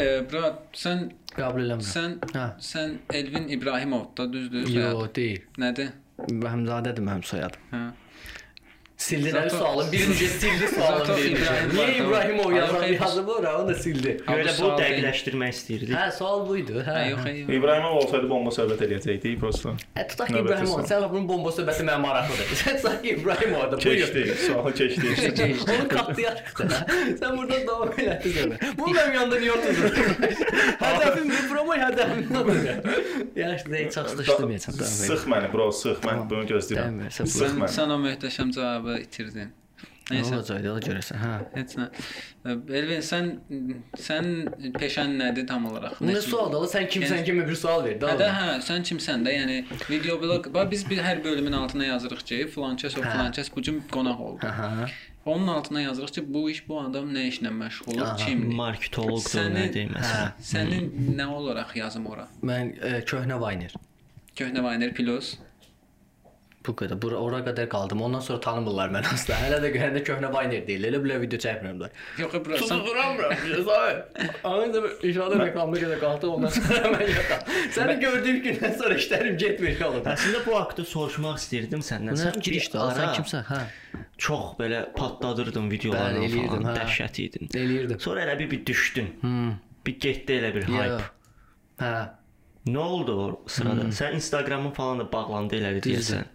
E, bura sən Qəbul eləmirəm. sən Hə. sən Elvin İbrahimov da düzdür? Yox, deyil. Nədir? Həmzadədir mənim soyadım. Hə. Sildilər Zato- sualın birinci sildi sualın Zato birinci. İbrahim Niyə var İbrahimov yazan yazıb ora, onu da sildi. Abi, Elə bu dəqiqləşdirmək istəyirdik. Hə, sual buydu. Hə. Yox, yox. İbrahimov olsaydı bomba söhbət eləyəcəkdik prosta. Hə, tutaq ki İbrahimov, sən bunun bomba söhbəti mənə maraqlıdır. Sən tutaq ki İbrahimov da buyur. Keçdi, sualı keçdi. Onu katlayarıq da. Sən buradan davam elətdin. Bu mənim yanında niyə oturdun? Hədəfim bu promo hədəfim? Yaxşı, çox sıxışdırmayacam. Sıx məni bro, sıx. Mən bunu gözləyirəm. Sıx məni. sən o möhtəşəm cavabı itirdin. Nə Nəysə, olacaq, yola görəsən, hə. heç nə. Elvin sən sən peşən nədir tam olaraq? Nə kimi- sual da, sən kimsən Yəni- kimi bir sual ver. Hə hə, sən kimsən də? Yəni video blog, bax biz bir hər bölümün altına yazırıq ki, filankəs o Hə. filankəs bu gün qonaq oldu. Hə. Onun altına yazırıq ki, bu iş bu adam nə işlə məşğuldur, Aha, kimdir? Marketoloqdur, nədir hə. məsələn. Sənin nə olaraq yazım ora? Mən e, köhnə Vayner. Köhnə Vayner Plus. Bu qədər. Bura ora qədər qaldım. Ondan sonra tanımırlar məni asla. Hələ də görəndə köhnə Vayner deyil. Elə belə video çəkmirəm. Yox, bura sən duramıram. Zahir. Anında inşallah reklamda qədər qalxdı ondan sonra mən yatam. Səni gördüyüm gündən sonra işlərim getmir olub. Əslində bu haqqda soruşmaq istəyirdim səndən. Sən bir girişdi? Sən ara kimsən? Hə. Çox belə patladırdın videolarını Bəli, eləyirdim, falan, hə. dəhşət idin. Eləyirdim. Sonra elə bir bir düşdün. Hmm. Bir getdi elə bir hype. Hə. Nə oldu o sırada? Sən Instagramın falan da bağlandı elədi deyəsən.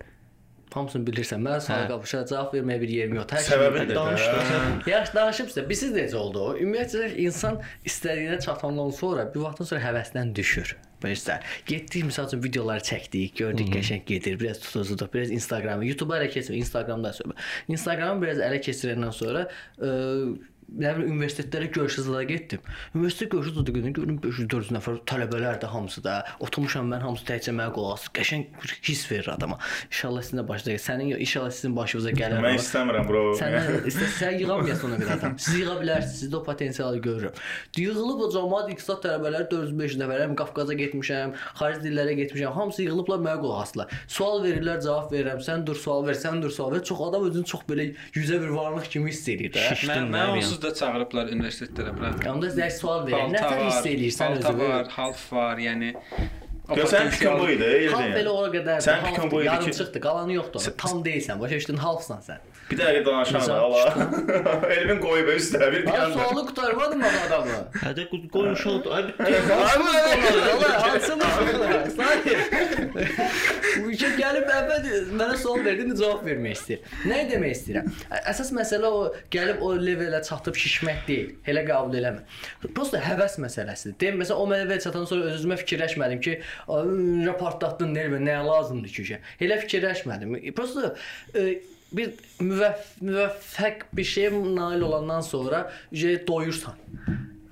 Hamısını bilirsən. Mən sənə Hə. qabışa cavab verməyə bir yerim yox. Hər Səbəbi şeyi də danış da sən. Yaxşı danışıbsa, bilirsiz necə oldu? Ümumiyyətlə insan istədiyinə çatandan sonra bir vaxtdan sonra həvəsdən düşür. Bilirsən, getdik məsəl üçün videoları çəkdik, gördük qəşəng gedir, biraz tutuzuduq, biraz Instagramı, YouTube-a ələ keçmir, Instagramda söhbət. Instagramı biraz ələ keçirəndən sonra ə, nə bilim universitetlərə görüş zada getdim. Universitet görüş zada getdim, gördüm 500-400 nəfər tələbələr də hamısı da. Oturmuşam mən hamısı təkcə mənə qulaq asır. Qəşəng hiss verir adama. İnşallah sizin də başınıza, sənin yox, inşallah sizin başınıza gələr. Mən istəmirəm bro. Səndən istəsən yığamayasın ona bir adam. Siz yığa bilərsiniz, sizdə o potensialı görürəm. Yığılıb o cəmaət iqtisad tələbələri 400-500 nəfərəm, Qafqaza getmişəm, xarici dillərə getmişəm. Hamısı yığılıblar mənə qulaq asırlar. Sual verirlər, cavab verirəm. Sən dur sual ver, sən dur sual ver. Çox adam özünü çox belə yüzə bir varlıq kimi hiss edir də. Mən, mən bir onsuz da çağırıblar universitetlərə bura. Onda sizə sual verirəm. Nə Balta tər hiss eləyirsən balta özünü? var, half var, yəni o Ya sənin fikrin bu idi, elə belə deyim. ora qədər. Fikrin bu idi yarım ki- çıxdı, qalanı yoxdur. Tam deyilsən. Başa düşdün, halfsan sən. Bir dəqiqə danışan da. Allah. Elvin qoyub üstə bir Mən yanda. sualı qurtarmadım axı adamı. Hədə qoymuş oldu. Ay Bu işə gəlib əvvəl mənə sual verdin, cavab vermək istəyir. Nə demək istəyirəm? Əsas məsələ o gəlib o levelə çatıb şişmək deyil. Elə qəbul eləmə. Prosta həvəs məsələsidir. Deyim məsələn o levelə çatandan sonra öz-özümə fikirləşmədim ki, "Ay, raportlatdın nervə, nəyə lazımdır ki?" şey?" Elə fikirləşmədim. Prosta e, bir müvəff müvəffəq bir şeyə nail olandan sonra doyursan.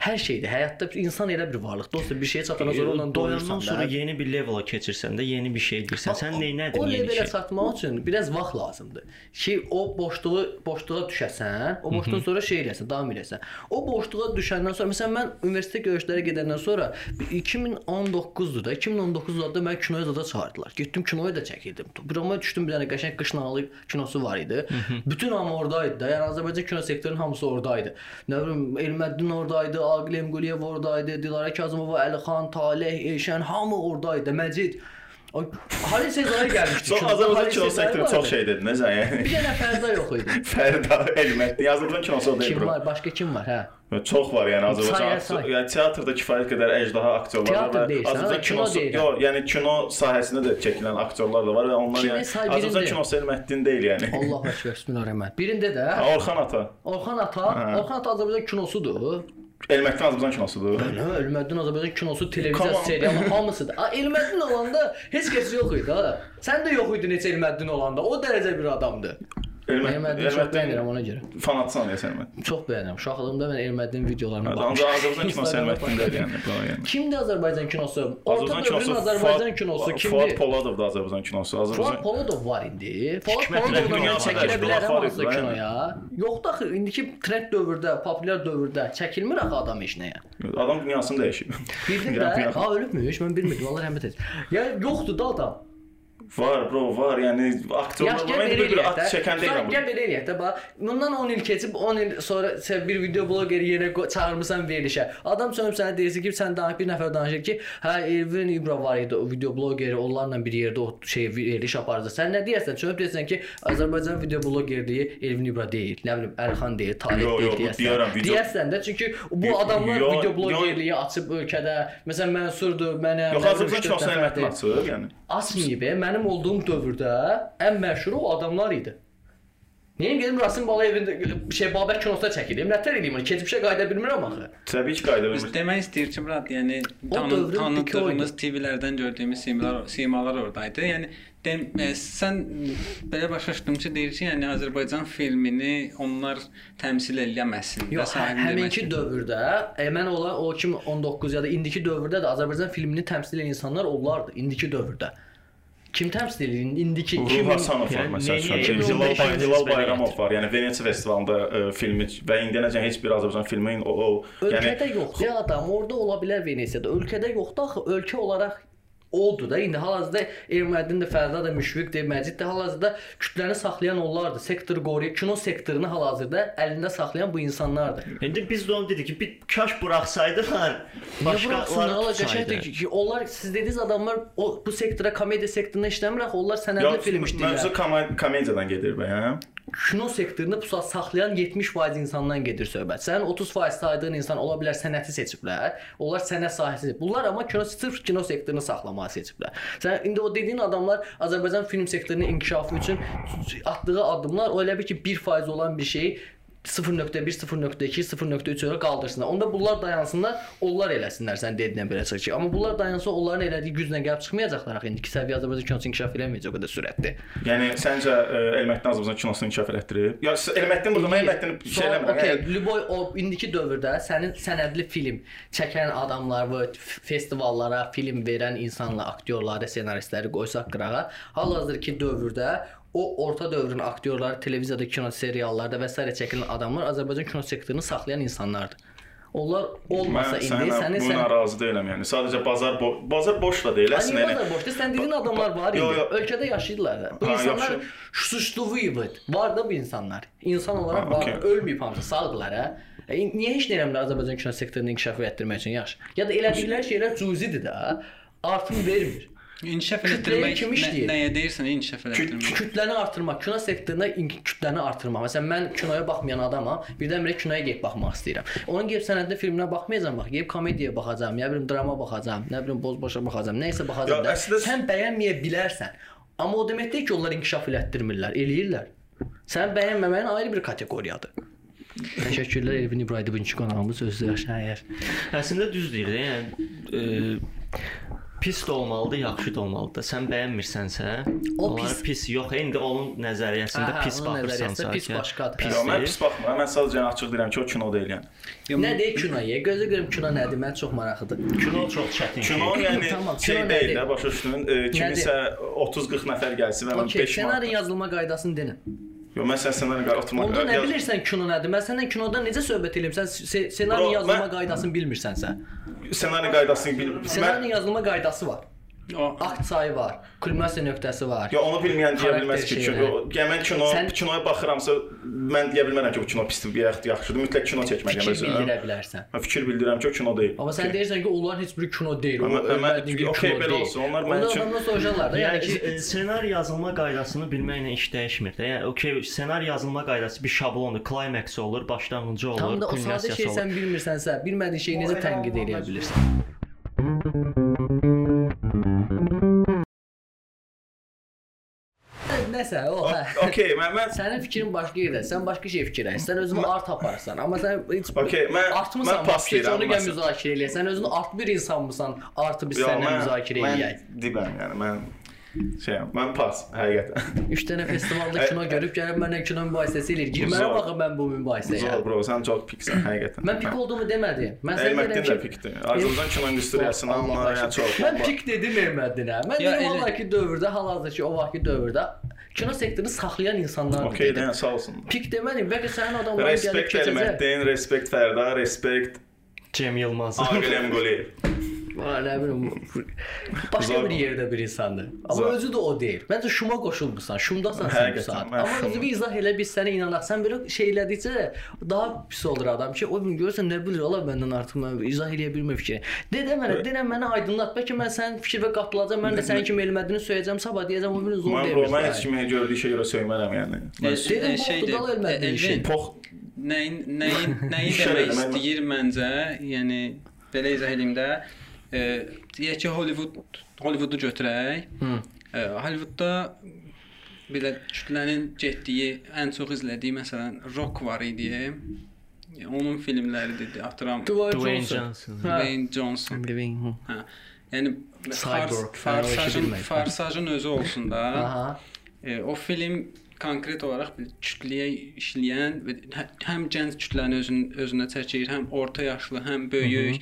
Hər şeydə həyatda bir insan elə bir varlıqdır. Dosta bir şeyə çatandan sonra doyursan. doyandan sonra da. yeni bir levela keçirsən də yeni bir şey edirsən. Sən nə O etdin yeni levelə şey? çatmaq üçün biraz vaxt lazımdır. Ki o boşluğu boşluğa düşəsən, o boşluqdan sonra şey eləsən, davam eləsən. O boşluğa düşəndən sonra məsələn mən universitet görüşlərə gedəndən sonra 2019-dur da, 2019-da mən kinoya zada çağırdılar. Getdim kinoya da çəkildim. Burama düşdüm bir dənə qəşəng qış nağılı kinosu var idi. Bütün hamı oradaydı da. Yəni Azərbaycan kino sektorunun hamısı oradaydı. Nə bilim Elməddin oradaydı, Aqil Emquliyev oradaydı, Dilara Kazımova, Əlixan, Taleh, Elşən hamı oradaydı. Məcid Ay, Halis Sezai gəlmişdi. Çox. Azərbaycan kino sektoru çox şey dedi, necə yəni? Bir dənə Fərda yox idi. Fərda Elmətli Azərbaycan kinosu deyil Kim var? Başqa kim var? Hə. Çox var yəni Azərbaycan. Yəni teatrda kifayət qədər əcdaha aktyorlar var və Azərbaycan kinosu, yox, yəni kino sahəsində də çəkilən aktyorlar da var və onlar yəni Azərbaycan kinosu Elmətdin deyil yəni. Allahəkbər, bismillahirrahmanirrahim. Birində də Orxan ata. Orxan Ata. Orxan Ata Azərbaycan kinosudur. Elmətdin Azərbaycan kinosudur. Nə, Elməddin Azərbaycan kinosu, televiziya, Come on. serial hamısıdır. A, Elməddin olanda heç kəs yox idi ha. Sən də yox idin heç Elməddin olanda. O dərəcə bir adamdır. Elməddin çox bəyənirəm ona görə. fanatsan ya sən Elmət. Çox bəyənirəm. Uşaqlığımda mən Elməddin videolarına Ancaq baxmışam. Azərbaycan kinosu deyil yəni. yəni. Kimdir Azərbaycan kinosu? Orta Azərbaycan dövrün kinosu Azərbaycan kinosu Fuad kimdir? Poladov da Azərbaycan kinosu. Fuad Azərbaycan Poladov var indi. Fuad Rəhimov mən çəkilə bilərəm var, kinoya. Yoxdur axı indiki trend dövrdə, populyar dövrdə çəkilmir axı adam heç nəyə. Adam dünyasını dəyişib. Bildin Yəni də, dünya- ha ölübmüş, mən bilmirdim, Allah rəhmət etsin. Ya yoxdur da adam. Var bro, var. Yəni aktyorlar var. Mən belə bir at çəkən Sonra deyirəm. gəl belə eləyək də. Bax, bundan 10 il keçib 10 il sonra sən bir video bloqeri yenə qo- çağırmısan verilişə. Adam çönüb sənə deyirsə ki, sən danış bir nəfər danışır ki, hə Elvin İbra var idi, o video bloqeri, onlarla bir yerdə o şey veriliş apardı. Sən nə deyirsən? Çönüb deyirsən ki, Azərbaycan video bloqerliyi Elvin İbra deyil, nə bilim Əlxan deyil, yo, deyil bu deyəsən. deyərəm, video- Deyəsən də çünki bu adamlar yo, video bloqerliyi açıb ölkədə, məsələn Mənsurdur, mənə Yox, Azərbaycan nəfərdir. əlbəttə açır, yəni. Açmayıb. e, Mənim olduğum dövrdə ən məşhur o adamlar idi. Niyə gedim Rasim Balayevin şey Babək kinosuna çəkilim? Nətər eləyim onu? Keçmişə qayıda bilmirəm axı. Təbii ki, qayda Biz bilmir. demək istəyir ki, Murad, yəni tanı, tanıdığımız TV-lərdən gördüyümüz simalar, simalar oradaydı. Yəni dem, e, sən belə başa düşdüm ki, deyir ki, yəni Azərbaycan filmini onlar təmsil eləməsin. Yox, hə- həminki dövrdə, e, mən ola o 2019 ya da indiki dövrdə də Azərbaycan filmini təmsil edən insanlar onlardı. İndiki dövrdə. Kim təmsil edir? İndiki Ruh 2000 Hasanov var məsəl üçün. 2015 Bay- belə Bayramov var. Yəni Venesiya festivalında ə, filmi və indiyənəcən heç bir Azərbaycan filmi o, o Ölkədə yəni yoxdur ya adam, orada ola bilər Venesiyada. Ölkədə yoxdur axı, ölkə olaraq oldu da. İndi hal-hazırda Ermədin də, Fərda da, Müşfiq də, Məcid də hal-hazırda kütləni saxlayan onlardır. Sektoru qoruyur, kino sektorunu hal-hazırda əlində saxlayan bu insanlardır. İndi biz də onu dedik ki, bir kaş buraxsaydılar, başqaları tutsaydı. ki, onlar siz dediniz adamlar o bu sektora, komediya sektoruna işləmir axı, onlar sənədli film işləyirlər. mövzu komediyadan gedir bə, hə? Kino sektorunu pusa saxlayan 70% insandan gedir söhbət. Sənin 30% saydığın insan ola bilər sənəti seçiblər. Onlar sənət sahəsi. Bunlar amma kino sırf kino sektorunu saxlamağı seçiblər. Sən indi o dediyin adamlar Azərbaycan film sektorunun inkişafı üçün atdığı addımlar o elə bir ki 1% olan bir şeyi 0.1, 0.2, 0.3 olaraq qaldırsınlar. Onda bunlar dayansınlar, onlar eləsinlər sən dediyin belə çıxır ki. Amma bunlar dayansa onların elədiyi güclə gəlib çıxmayacaqlar axı. İndiki səviyyə Azərbaycan kinosu inkişaf eləməyəcək o qədər sürətli. Yəni səncə ə, Elməkdən Azərbaycan kinosunu inkişaf elətdirib? Ya Elməkdən burada mən Elməkdən bir şey eləmirəm. Okay, Yəni, Lüboy o indiki dövrdə sənin sənədli film çəkən adamlar və festivallara film verən insanlar, aktyorları, ssenaristləri qoysaq qırağa, hal-hazırki dövrdə o orta dövrün aktyorları televiziyada, kino seriallarda və s. çəkilən adamlar Azərbaycan kino sektorunu saxlayan insanlardır. Onlar olmasa mən indi sənə sənin buna sən razı deyiləm yəni. Sadəcə bazar bo bazar boş da deyil əslində. Yəni, bazar boşda sən dediyin adamlar var idi. yo. Ölkədə yaşayırlar. Bu Ha, insanlar suçluvuydu. Var da bu insanlar. İnsan olaraq Ha, var. okey. Ölməyib hamısı sağdılar hə. E, niyə heç nə eləmirlər Azərbaycan kino sektorunu inkişaf etdirmək üçün yaxşı? Ya da elədikləri şeylər cüzidir də. Artım vermir. İnkişaf Kütləyə etdirmək kim nə, işləyir? nəyə deyirsən inkişaf etdirmək? Kütləni artırmaq, kino sektorunda kütləni artırmaq. Məsələn, mən kinoya baxmayan adamam, birdən-birə kinoya gedib baxmaq istəyirəm. Onun gedib sənədli filminə baxmayacağam, bax, gedib komediyaya baxacağam, ya bilim drama baxacağam, nə bilim bozbaşa baxacağam, nə isə baxacağam. Ya, əslində- Sən bəyənməyə bilərsən. Amma o demək deyil ki, onlar inkişaf elətdirmirlər, eləyirlər. Sən bəyənməməyin ayrı bir kateqoriyadır. Təşəkkürlər Elvin İbrahimoviç qonağımız özü yaşayır. Əslində düz deyir yəni e, pis də olmalıdır, yaxşı da olmalıdır. Sən bəyənmirsənsə, O pis- pis yox, indi onun nəzəriyyəsində Hə, hə, pis baxırsansa, pis başqadır. pis Yox, mən deyil. pis baxmıram. Mən sadəcə açıq deyirəm ki, o kino deyil yəni. Nə deyək kinoya? Gözə görüm kino nədir? Mən çox maraqlıdır. Kino çox çətin Kino yəni Tamam, şey deyil də, başa düşdün? Kimisə 30-40 nəfər gəlsin və mən Okay, 5 ssenari manat. yazılma qaydasını deyin. Yox, mən sən ssenari qara oturmaq. Onda nə bilirsən kino nədir? Mən səndən kinodan necə söhbət edirəm? Sən se- ssenari yazılma qaydasını bilmirsənsə. Ssenari qaydasını bil. Ssenari yazılma qaydası var. Sayı var, kulminasiya nöqtəsi var. Ya onu bilməyən deyə bilməz ki, kino, yəni mən kino, Sən- kinoya baxıramsa mən deyə bilmərəm ki, bu kino pisdir, ya yaxşıdır. Mütləq kino çəkməliyəm Fikir özümə. bildirə bilərsən. Mən fikir bildirirəm ki, o kino deyil. Amma sən deyirsən ki, onların heç biri kino deyil. Amma- ölmədiyin bir okey, belə olsun, onlar mənim üçün- adamdan soruşarlar da, yəni Yəni ki, e, ssenari yazılma qaydasını bilməklə iş dəyişmir də. Yəni okey, ssenari yazılma qaydası bir şablondur, klimaksi olur, başlanğıcı olur, tam da o sadə kulminasiyası şey olur. sən bilmirsənsə, bilmədiyin şeyi necə tənqid edə bilirsən? Nəsə, o hə. Okey, mən mən Sənin fikrin başqa yerdə. Sən başqa şey fikirləşsən. Sən özünü art aparsan. Amma sən heç Okey, mən- artmısan. mən pas Heç deyirəm, onu gəl müzakirə eləyək. Sən özünü art bir insanmısan? Artı biz səninlə mən- müzakirə mən eləyək. Dibəm, yəni mən şeyəm, mən pas, həqiqətən. 3 dənə festivalda kino görüb gəlib mənlə kino mübahisəsi eləyir. Girmərəm Zor. axı mən bu mübahisəyə. Zor bro, sən çox piksən həqiqətən. Mən pik olduğumu demədim. Mən sənə deyirəm ki, pikdir. Azərbaycan kino industriyasına Allah onlar aşkına. yəni çox. Mən pik dedim Ermədinə. Mən Ya dedim elə- vallaki dövrdə, hal-hazırki o vaxtki dövrdə kino sektorunu saxlayan insanlar Okey, dedim. yəni sağ olsun. Pik demədim, bəlkə sənin adamların gəlib Respekt keçəcək. Elməkdən, respekt Fərda, respekt Cem Yılmaz. Aqil Əmqoliyev. Valla nə bilim başqa bir yerdə bir insandır. Amma özü də o deyil. Məncə şuma qoşulmusan, şumdasan sən bu saat. mən Amma özünü izah elə biz sənə inanaq. Sən belə şey elədikcə daha pis olur adam ki, o gün görsən nə bilir Allah məndən artıq mən izah eləyə bilmir fikri. De də mənə, denən mənə aydınlat. Bəlkə mən sənin fikir və qapılacam. Mən də sənin kimi elmədiyini söyləyəcəm. Sabah deyəcəm o bir zor Mən deyil. Roman heç kimi gördüyü işə görə söymərəm yəni. Mən E, Dedim, e, şeydir, işi. Elvin, pox nəyin nəyin nəyi demək- istəyir məncə, yəni belə izah edeyim də, e, deyək ki Hollywood Hollywoodu götürək. Hı. E, Hollywoodda belə kütlənin getdiyi, ən çox izlədiyi məsələn Rock var idi. E, Onun filmləridir, atıram. Dwayne Johnson. Hə. Dwayne Johnson. Living. Hə. Yəni Cyborg, hə, farsajın, farsajın özü olsun da. Aha. E, o film konkret olaraq bir kütləyə işləyən hə- həm gənc kütləni özün özünə çəkir, həm orta yaşlı, həm böyük.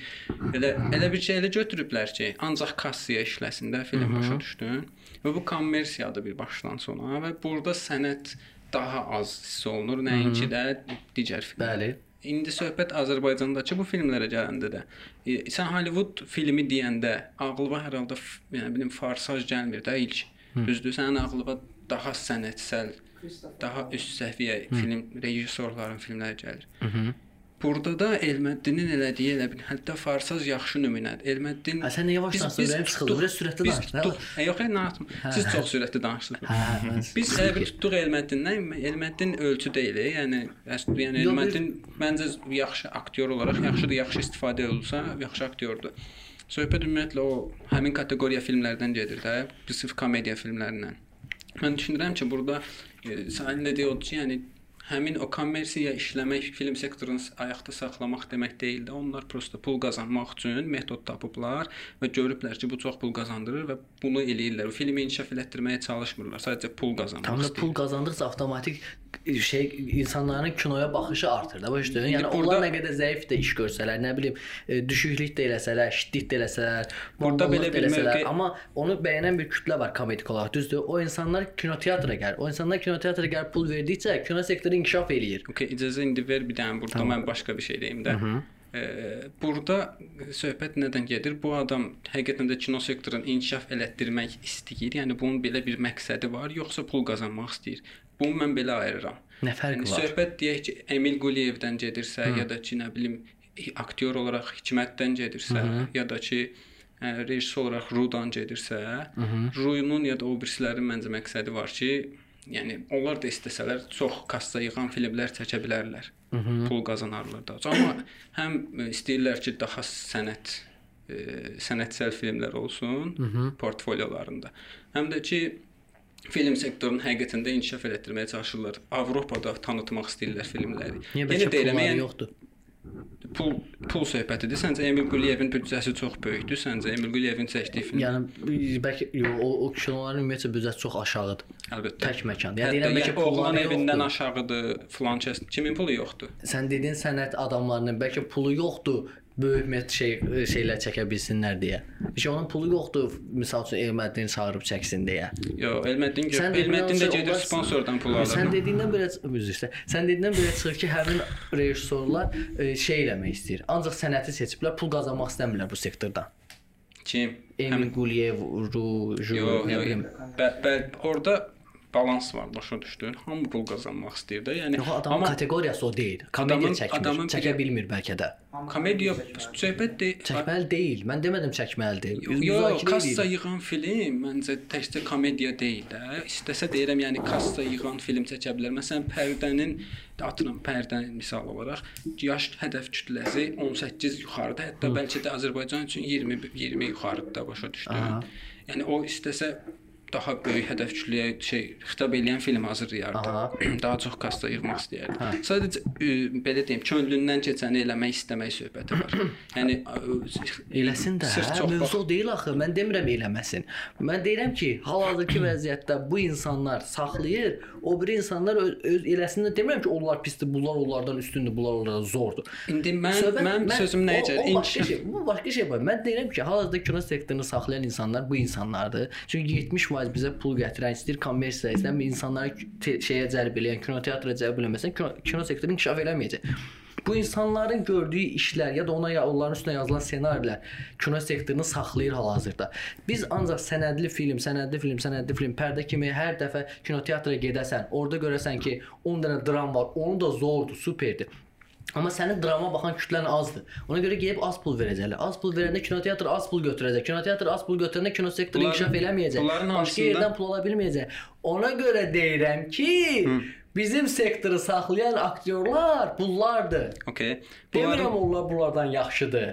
Elə elə bir şey elə götürüblər ki, ancaq kassaya işləsin də film başa düşdün. Və bu kommersiyadır bir başdan sona və burada sənət daha az hiss olunur, nəinki də digər filmlər. Bəli. İndi söhbət Azərbaycandakı bu filmlərə gələndə də e, sən Hollywood filmi deyəndə ağlıma hər halda yəni bilim farsaj gəlmir də ilk. Düzdür, sənin ağlına daha sənətsəl, daha üst səviyyə film rejissorların filmləri gəlir. Burada da Elməddinin elədiyi elə bil hətta farsaj yaxşı nümunədir. Elməddin sən nə yavaşdansan, mənim sıxıldı. Biraz sürətli danış, Hə, yox, nə atım. Siz çox sürətli danışdınız. Hə, Biz elə bir tutduq Elməddindən. Elməddin ölçü deyil, yəni əslində yəni Elməddin məncə yaxşı aktyor olaraq yaxşıdır, yaxşı istifadə olunsa, yaxşı aktyordur. Söhbət ümumiyyətlə o həmin kateqoriya filmlərdən gedir də, bir sırf komediya filmlərindən. Mən düşünürəm ki, burada e, sənin dediyi odur ki, yəni həmin o kommersiya işləmək, film sektorunu ayaqda saxlamaq demək deyil də, onlar prosta pul qazanmaq üçün metod tapıblar və görüblər ki, bu çox pul qazandırır və bunu eləyirlər. Filmi inkişaf elətdirməyə çalışmırlar, sadəcə pul qazanmaq Tam da pul qazandıqca avtomatik şey insanların kinoya baxışı artır da başa düşdün? Yəni burada- onlar nə qədər zəif də iş görsələr, nə bilim, e, düşüklük də eləsələr, şiddet də eləsələr, Burada belə bir eləsələr, mövqe- amma onu bəyənən bir kütlə var komedik olaraq, düzdür? O insanlar kinoteatra gəlir. O insanlar kinoteatra gəlib pul verdikcə kino sektoru inkişaf eləyir. Okay, icazə indi ver bir dənə burada mən başqa bir şey deyim də. Ee, burada söhbət nədən gedir? Bu adam həqiqətən də kino sektorunu inkişaf elətdirmək istəyir. Yəni bunun belə bir məqsədi var, yoxsa pul qazanmaq istəyir? Bunu mən belə ayırıram. Nə fərqi Yəni var? söhbət deyək ki, Emil Quliyevdən gedirsə, ya da ki, nə bilim, aktyor olaraq Hikmətdən gedirsə, ya da ki, rejissor olaraq Rudan gedirsə, Ruyunun ya da o birisilərin məncə məqsədi var ki, yəni onlar da istəsələr çox kassa yığan filmlər çəkə bilərlər. Pul qazanarlar da. Amma həm istəyirlər ki, daha sənət ə, sənətsel filmlər olsun portfolyolarında. Həm də ki, film sektorunun həqiqətən də inkişaf elətdirməyə çalışırlar. Avropada tanıtmaq istəyirlər filmləri. Yenə pulları yəni yoxdur? pul pul söhbətidir. Səncə Emil Quliyevin büdcəsi çox böyükdür? Səncə Emil Quliyevin çəkdiyi film? Yəni bəlkə yo, o, o kinoların ümumiyyətlə büdcəsi çox aşağıdır. Əlbəttə. Tək məkan. Yəni deyirəm bəlkə yəni, oğlan evindən aşağıdır, filan kəs. Kimin pulu yoxdur? Sən dediyin sənət adamlarının bəlkə pulu yoxdur, böyük met şey şeylər çəkə bilsinlər deyə. Bir şey onun pulu yoxdur, misal üçün Elməddin çağırıb çəksin deyə. Yox, Elməddin Sən gör. Elməddin də gedir sponsordan pul alır. Sən dediyindən belə üzr istə. Sən dediyindən belə çıxır ki, həmin rejissorlar e, şey eləmək istəyir. Ancaq sənəti seçiblər, pul qazanmaq istəmirlər bu sektordan. Kim? Emil Quliyev, Ru, Ju, nə bilim. Bə, bə, orada balans var, başa düşdün? Hamı pul qazanmaq istəyir də. Yəni Yox, adamın amma kateqoriyası o deyil. Komediya çəkmir, adamın çəkə bir- bilmir bəlkə də. komediya söhbət deyil. Çəkməli deyil. Mən demədim çəkməlidir. Yox, kassa yığan film məncə təkcə komediya deyil də. İstəsə deyirəm, yəni kassa yığan film çəkə bilər. Məsələn, pərdənin atıram pərdənin misal olaraq yaş hədəf kütləsi 18 yuxarıda, hətta bəlkə də Azərbaycan üçün 20 20 yuxarıda da başa düşdün. Yəni o istəsə daha böyük hədəf kütləyə şey xitab edən film hazırlayardı. Aha. daha çox kassa yığmaq istəyərdi. Hə. Sadəcə ə, belə deyim, könlündən keçəni eləmək istəmək söhbəti var. yəni Eləsin də. Hə, mövzu deyil axı. Mən demirəm eləməsin. Mən deyirəm ki, hal-hazırki vəziyyətdə bu insanlar saxlayır, o biri insanlar öz, öz eləsin də demirəm ki, onlar pisdir, bunlar onlardan üstündür, bunlar onlardan zordur. İndi mən Söhbət- mən sözüm nəyə o- gəlir? O başqa şey. Bu başqa şey var. Mən deyirəm ki, hal-hazırda kino sektorunu saxlayan insanlar bu insanlardır. Çünki 70% bizə pul gətirən, istəyir kommersiya, istəyir insanları şeyə cəlb edən, kinoteatra cəlb eləməsən, kino, kino sektoru inkişaf eləməyəcək. Bu insanların gördüyü işlər ya da ona ya onların üstünə yazılan ssenarilər kino sektorunu saxlayır hal-hazırda. Biz ancaq sənədli film, sənədli film, sənədli film, pərdə kimi hər dəfə kinoteatra gedəsən, orada görəsən ki, 10 dənə dram var, onu da zordur, superdir. Amma sənin drama baxan kütlən azdır. Ona görə gedib az pul verəcəklər. Az pul verəndə kinoteatr az pul götürəcək. Kinoteatr az pul götürəndə kino sektoru inkişaf eləməyəcək. Başqa yerdən pul ala bilməyəcək. Ona görə deyirəm ki, bizim sektoru saxlayan aktyorlar bunlardır. Okay. Demirəm Bunların onlar bunlardan yaxşıdır.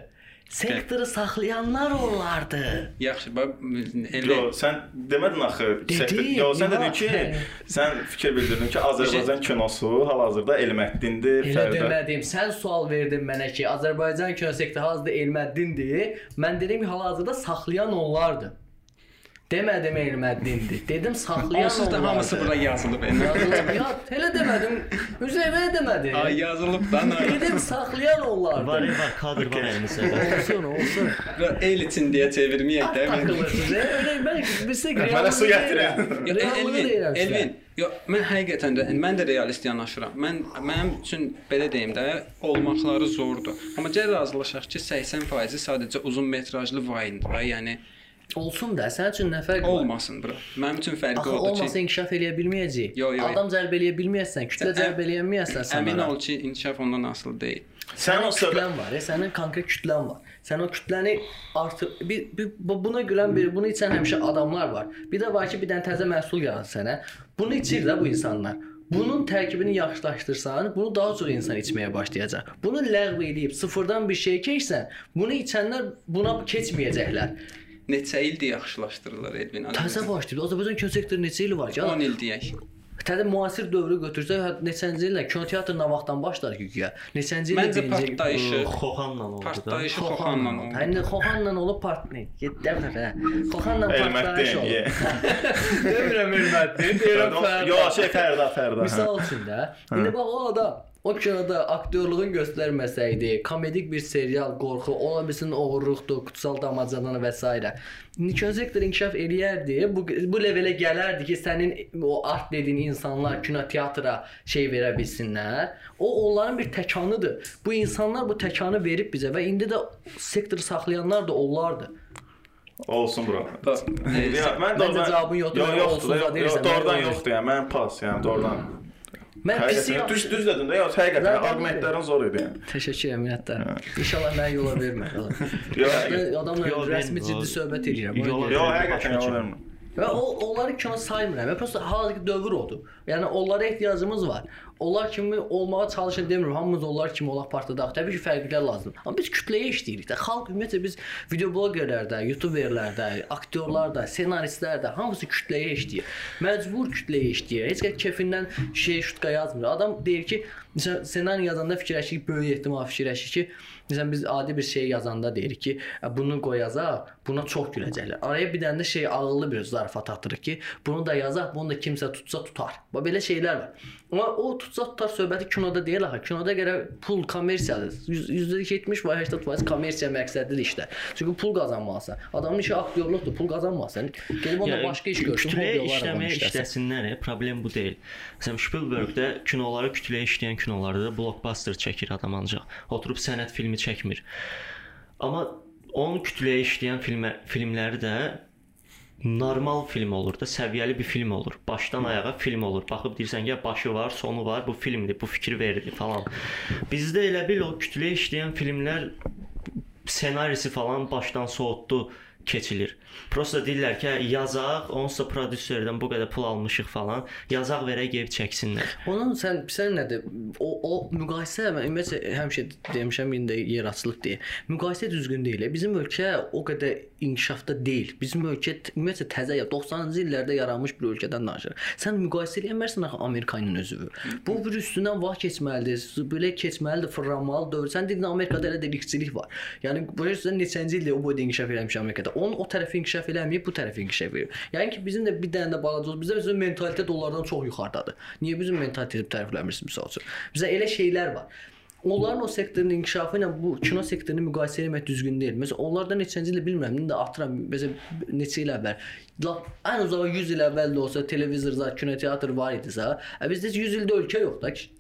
Sektoru saxlayanlar onlardır. yaxşı, bax Yo, Elvin. sən demədin axı. sektor- Yo, sən dedin ki, hə. sən fikir bildirdin ki, Azərbaycan kinosu hal-hazırda Elməddindir, Elə demədim. Sən sual verdin mənə ki, Azərbaycan kino sektoru hazırda Elməddindir. Mən dedim ki, hal-hazırda saxlayan onlardır. Demədim Elməddindir. Dedim saxlayan Onsuz da hamısı bura yazılıb. Yazılıb. Ya, elə demədim. Üzeyvə demədim. Ay yazılıb da. nə? Dedim saxlayan Var, onlardır. var, kadr var əlimizdə. Olsun, olsun. El için diye çevirmeyek de. Elvin. Takılırsınız. Öyle ben bizə Mənə su gətirin. Yo, Reallığı Elvin. Elvin. Yo, mən həqiqətən də mən də realist yanaşıram. Mən mənim üçün belə deyim də, olmaqları zordur. Amma gəl razılaşaq ki, 80% sadəcə uzun metrajlı vayındır. da, Yəni Olsun da, sənin üçün nə fərqi var? olmasın bura. Mənim üçün fərqi Axı odur olmasa ki, inkişaf eləyə bilməyəcək. Yo, yo, yo. Adam cəlb eləyə bilməyəsən, kütlə cəlb eləyə bilməyəsən sən. əmin ol ki, inkişaf ondan asılı deyil. Sən o kütlən var, e, sənin konkret kütlən var. Sən o kütləni artır bir, bir bu- buna gülən bir, bunu içən həmişə adamlar var. Bir də var ki, bir dənə təzə məhsul yaradır sənə. Bunu içir də bu insanlar. Bunun tərkibini yaxşılaşdırsan, bunu daha çox insan içməyə başlayacaq. Bunu ləğv edib sıfırdan bir şey keçsən, bunu içənlər buna keçməyəcəklər. Neçə ildir yaxşılaşdırırlar Elvin. Təzə başlayıb. Azərbaycan kino sektoru neçə il var ki? 10 il deyək. Təzə müasir dövrü götürsək, hə, neçənci illə kinoteatr nə vaxtdan başlar ki güya? Neçənci ildə Məncə partlayışı, Xoxanla oldu da. partlayışı Xoxanla oldu. Hani Xoxanla olub partlayın. Getdəm də. Xoxanla partlayış Elməddin. oldu. Demirəm Elməddin, deyirəm Fərda. Yo, şey Fərda, Fərda. hə. Misal üçün də, indi bax o adam o kinoda aktyorluğun göstərməsəydi, komedik bir serial, qorxu, ola bilsin oğurluqdur, kutsal damacanı və s. Kino sektoru inkişaf eləyərdi. Bu bu levelə gələrdi ki, sənin o art dediyin insanlar kinoteatra şey verə bilsinlər. O onların bir təkanıdır. Bu insanlar bu təkanı verib bizə və indi də sektoru saxlayanlar da onlardır. Olsun bura. Ya, mən doğrudan cavabın yoxdur, Yox, yoxdur. Yox, yox, doğrudan yoxdur yəni. Mən pas, yəni doğrudan. Mən pis Həqiqətən düz düz dedin də, yox, həqiqətən arqumentlərin zor idi yəni. Təşəkkür edirəm minnətdaram. İnşallah məni yola vermə. Yox. Adamla rəsmi ciddi söhbət edirəm. Yox, həqiqətən yola vermə. Və o onları kino saymıram. Və prosta hazırki dövr odur. Yəni onlara ehtiyacımız var. Onlar kimi olmağa çalışın demirəm. Hamımız onlar kimi olaq partladaq. Təbii ki, fərqlər lazımdır. Amma biz kütləyə işləyirik də. Xalq ümumiyyətlə biz video bloqerlərdə, YouTuberlərdə, aktyorlarda, ssenaristlərdə hamısı kütləyə işləyir. Məcbur kütləyə işləyir. Heç kəs kefindən şey şutka yazmır. Adam deyir ki, məsələn ssenari yazanda fikirləşir ki, böyük ehtimal fikirləşir ki, məsələn biz adi bir şey yazanda deyirik ki, "Ə, bunu qoyacaq, buna çox güləcəklər. Araya bir dənə də şey ağıllı bir zarafat atırıq ki, bunu da yazaq, bunu da kimsə tutsa tutar. Bax belə şeylər var. Amma o tutsa tutar söhbəti kinoda deyil axı. Kinoda görə pul kommersiyadır. Yüz- %70 və 80% kommersiya məqsədlidir işlər. Çünki pul qazanmalısan. Adamın işi aktyorluqdur, pul qazanmalısan. Gəlib onda başqa iş görsün, hobbi olaraq işləməyə işləsin. işləsinlər, problem bu deyil. Məsələn, Spielberg-də kinoları kütləyə işləyən kinolarda blockbuster çəkir adam ancaq. Oturub sənət filmi çəkmir. Amma onun kütləyə işləyən filmə, filmləri də normal film olur da, səviyyəli bir film olur. Başdan ayağa film olur. Baxıb deyirsən ki, başı var, sonu var, bu filmdir, bu fikir verir falan. Bizdə elə bil o kütləyə işləyən filmlər ssenarisi falan başdan soğutdu keçilir. Prosta deyirlər ki, hə, yazaq, onsuz da prodüserdən bu qədər pul almışıq falan, yazaq verək gəlib çəksinlər. Onun sən sən nədir? O o müqayisə mən ümumiyyətlə həmişə demişəm indi yer açılıb deyə. Müqayisə düzgün deyil. Bizim ölkə o qədər inkişafda deyil. Bizim ölkə ümumiyyətlə təzə ya 90-cı illərdə yaranmış bir ölkədən danışır. Sən müqayisə eləmirsən axı Amerikanın özü. Bu bir üstündən vaxt keçməlidir. Belə keçməlidir, fırlanmalı dövr. Sən dedin Amerikada elə delikçilik var. Yəni bu yüzdən neçənci ildə o boyda inkişaf eləmiş Amerikada. Onun o tərəfi inkişaf eləməyib, bu tərəfi inkişaf edir. Yəni ki bizim də bir dənə də balaca olsun. Bizdə bizim mentalitet onlardan çox yuxarıdadır. Niyə bizim mentaliteti tərəfləmirsiniz məsəl üçün? Bizdə elə şeylər var. Onların o sektorun inkişafı ilə bu kino sektorunu müqayisə etmək düzgün deyil. Məsələn, onlardan neçənci ildə bilmirəm, indi atıram. Məsələn, neçə il əvvəl. Lap ən uzağı 100 il əvvəl də olsa televizor, zat, kinoteatr var idisə, ə, bizdə heç 100 ildə ölkə yoxdur da. ki.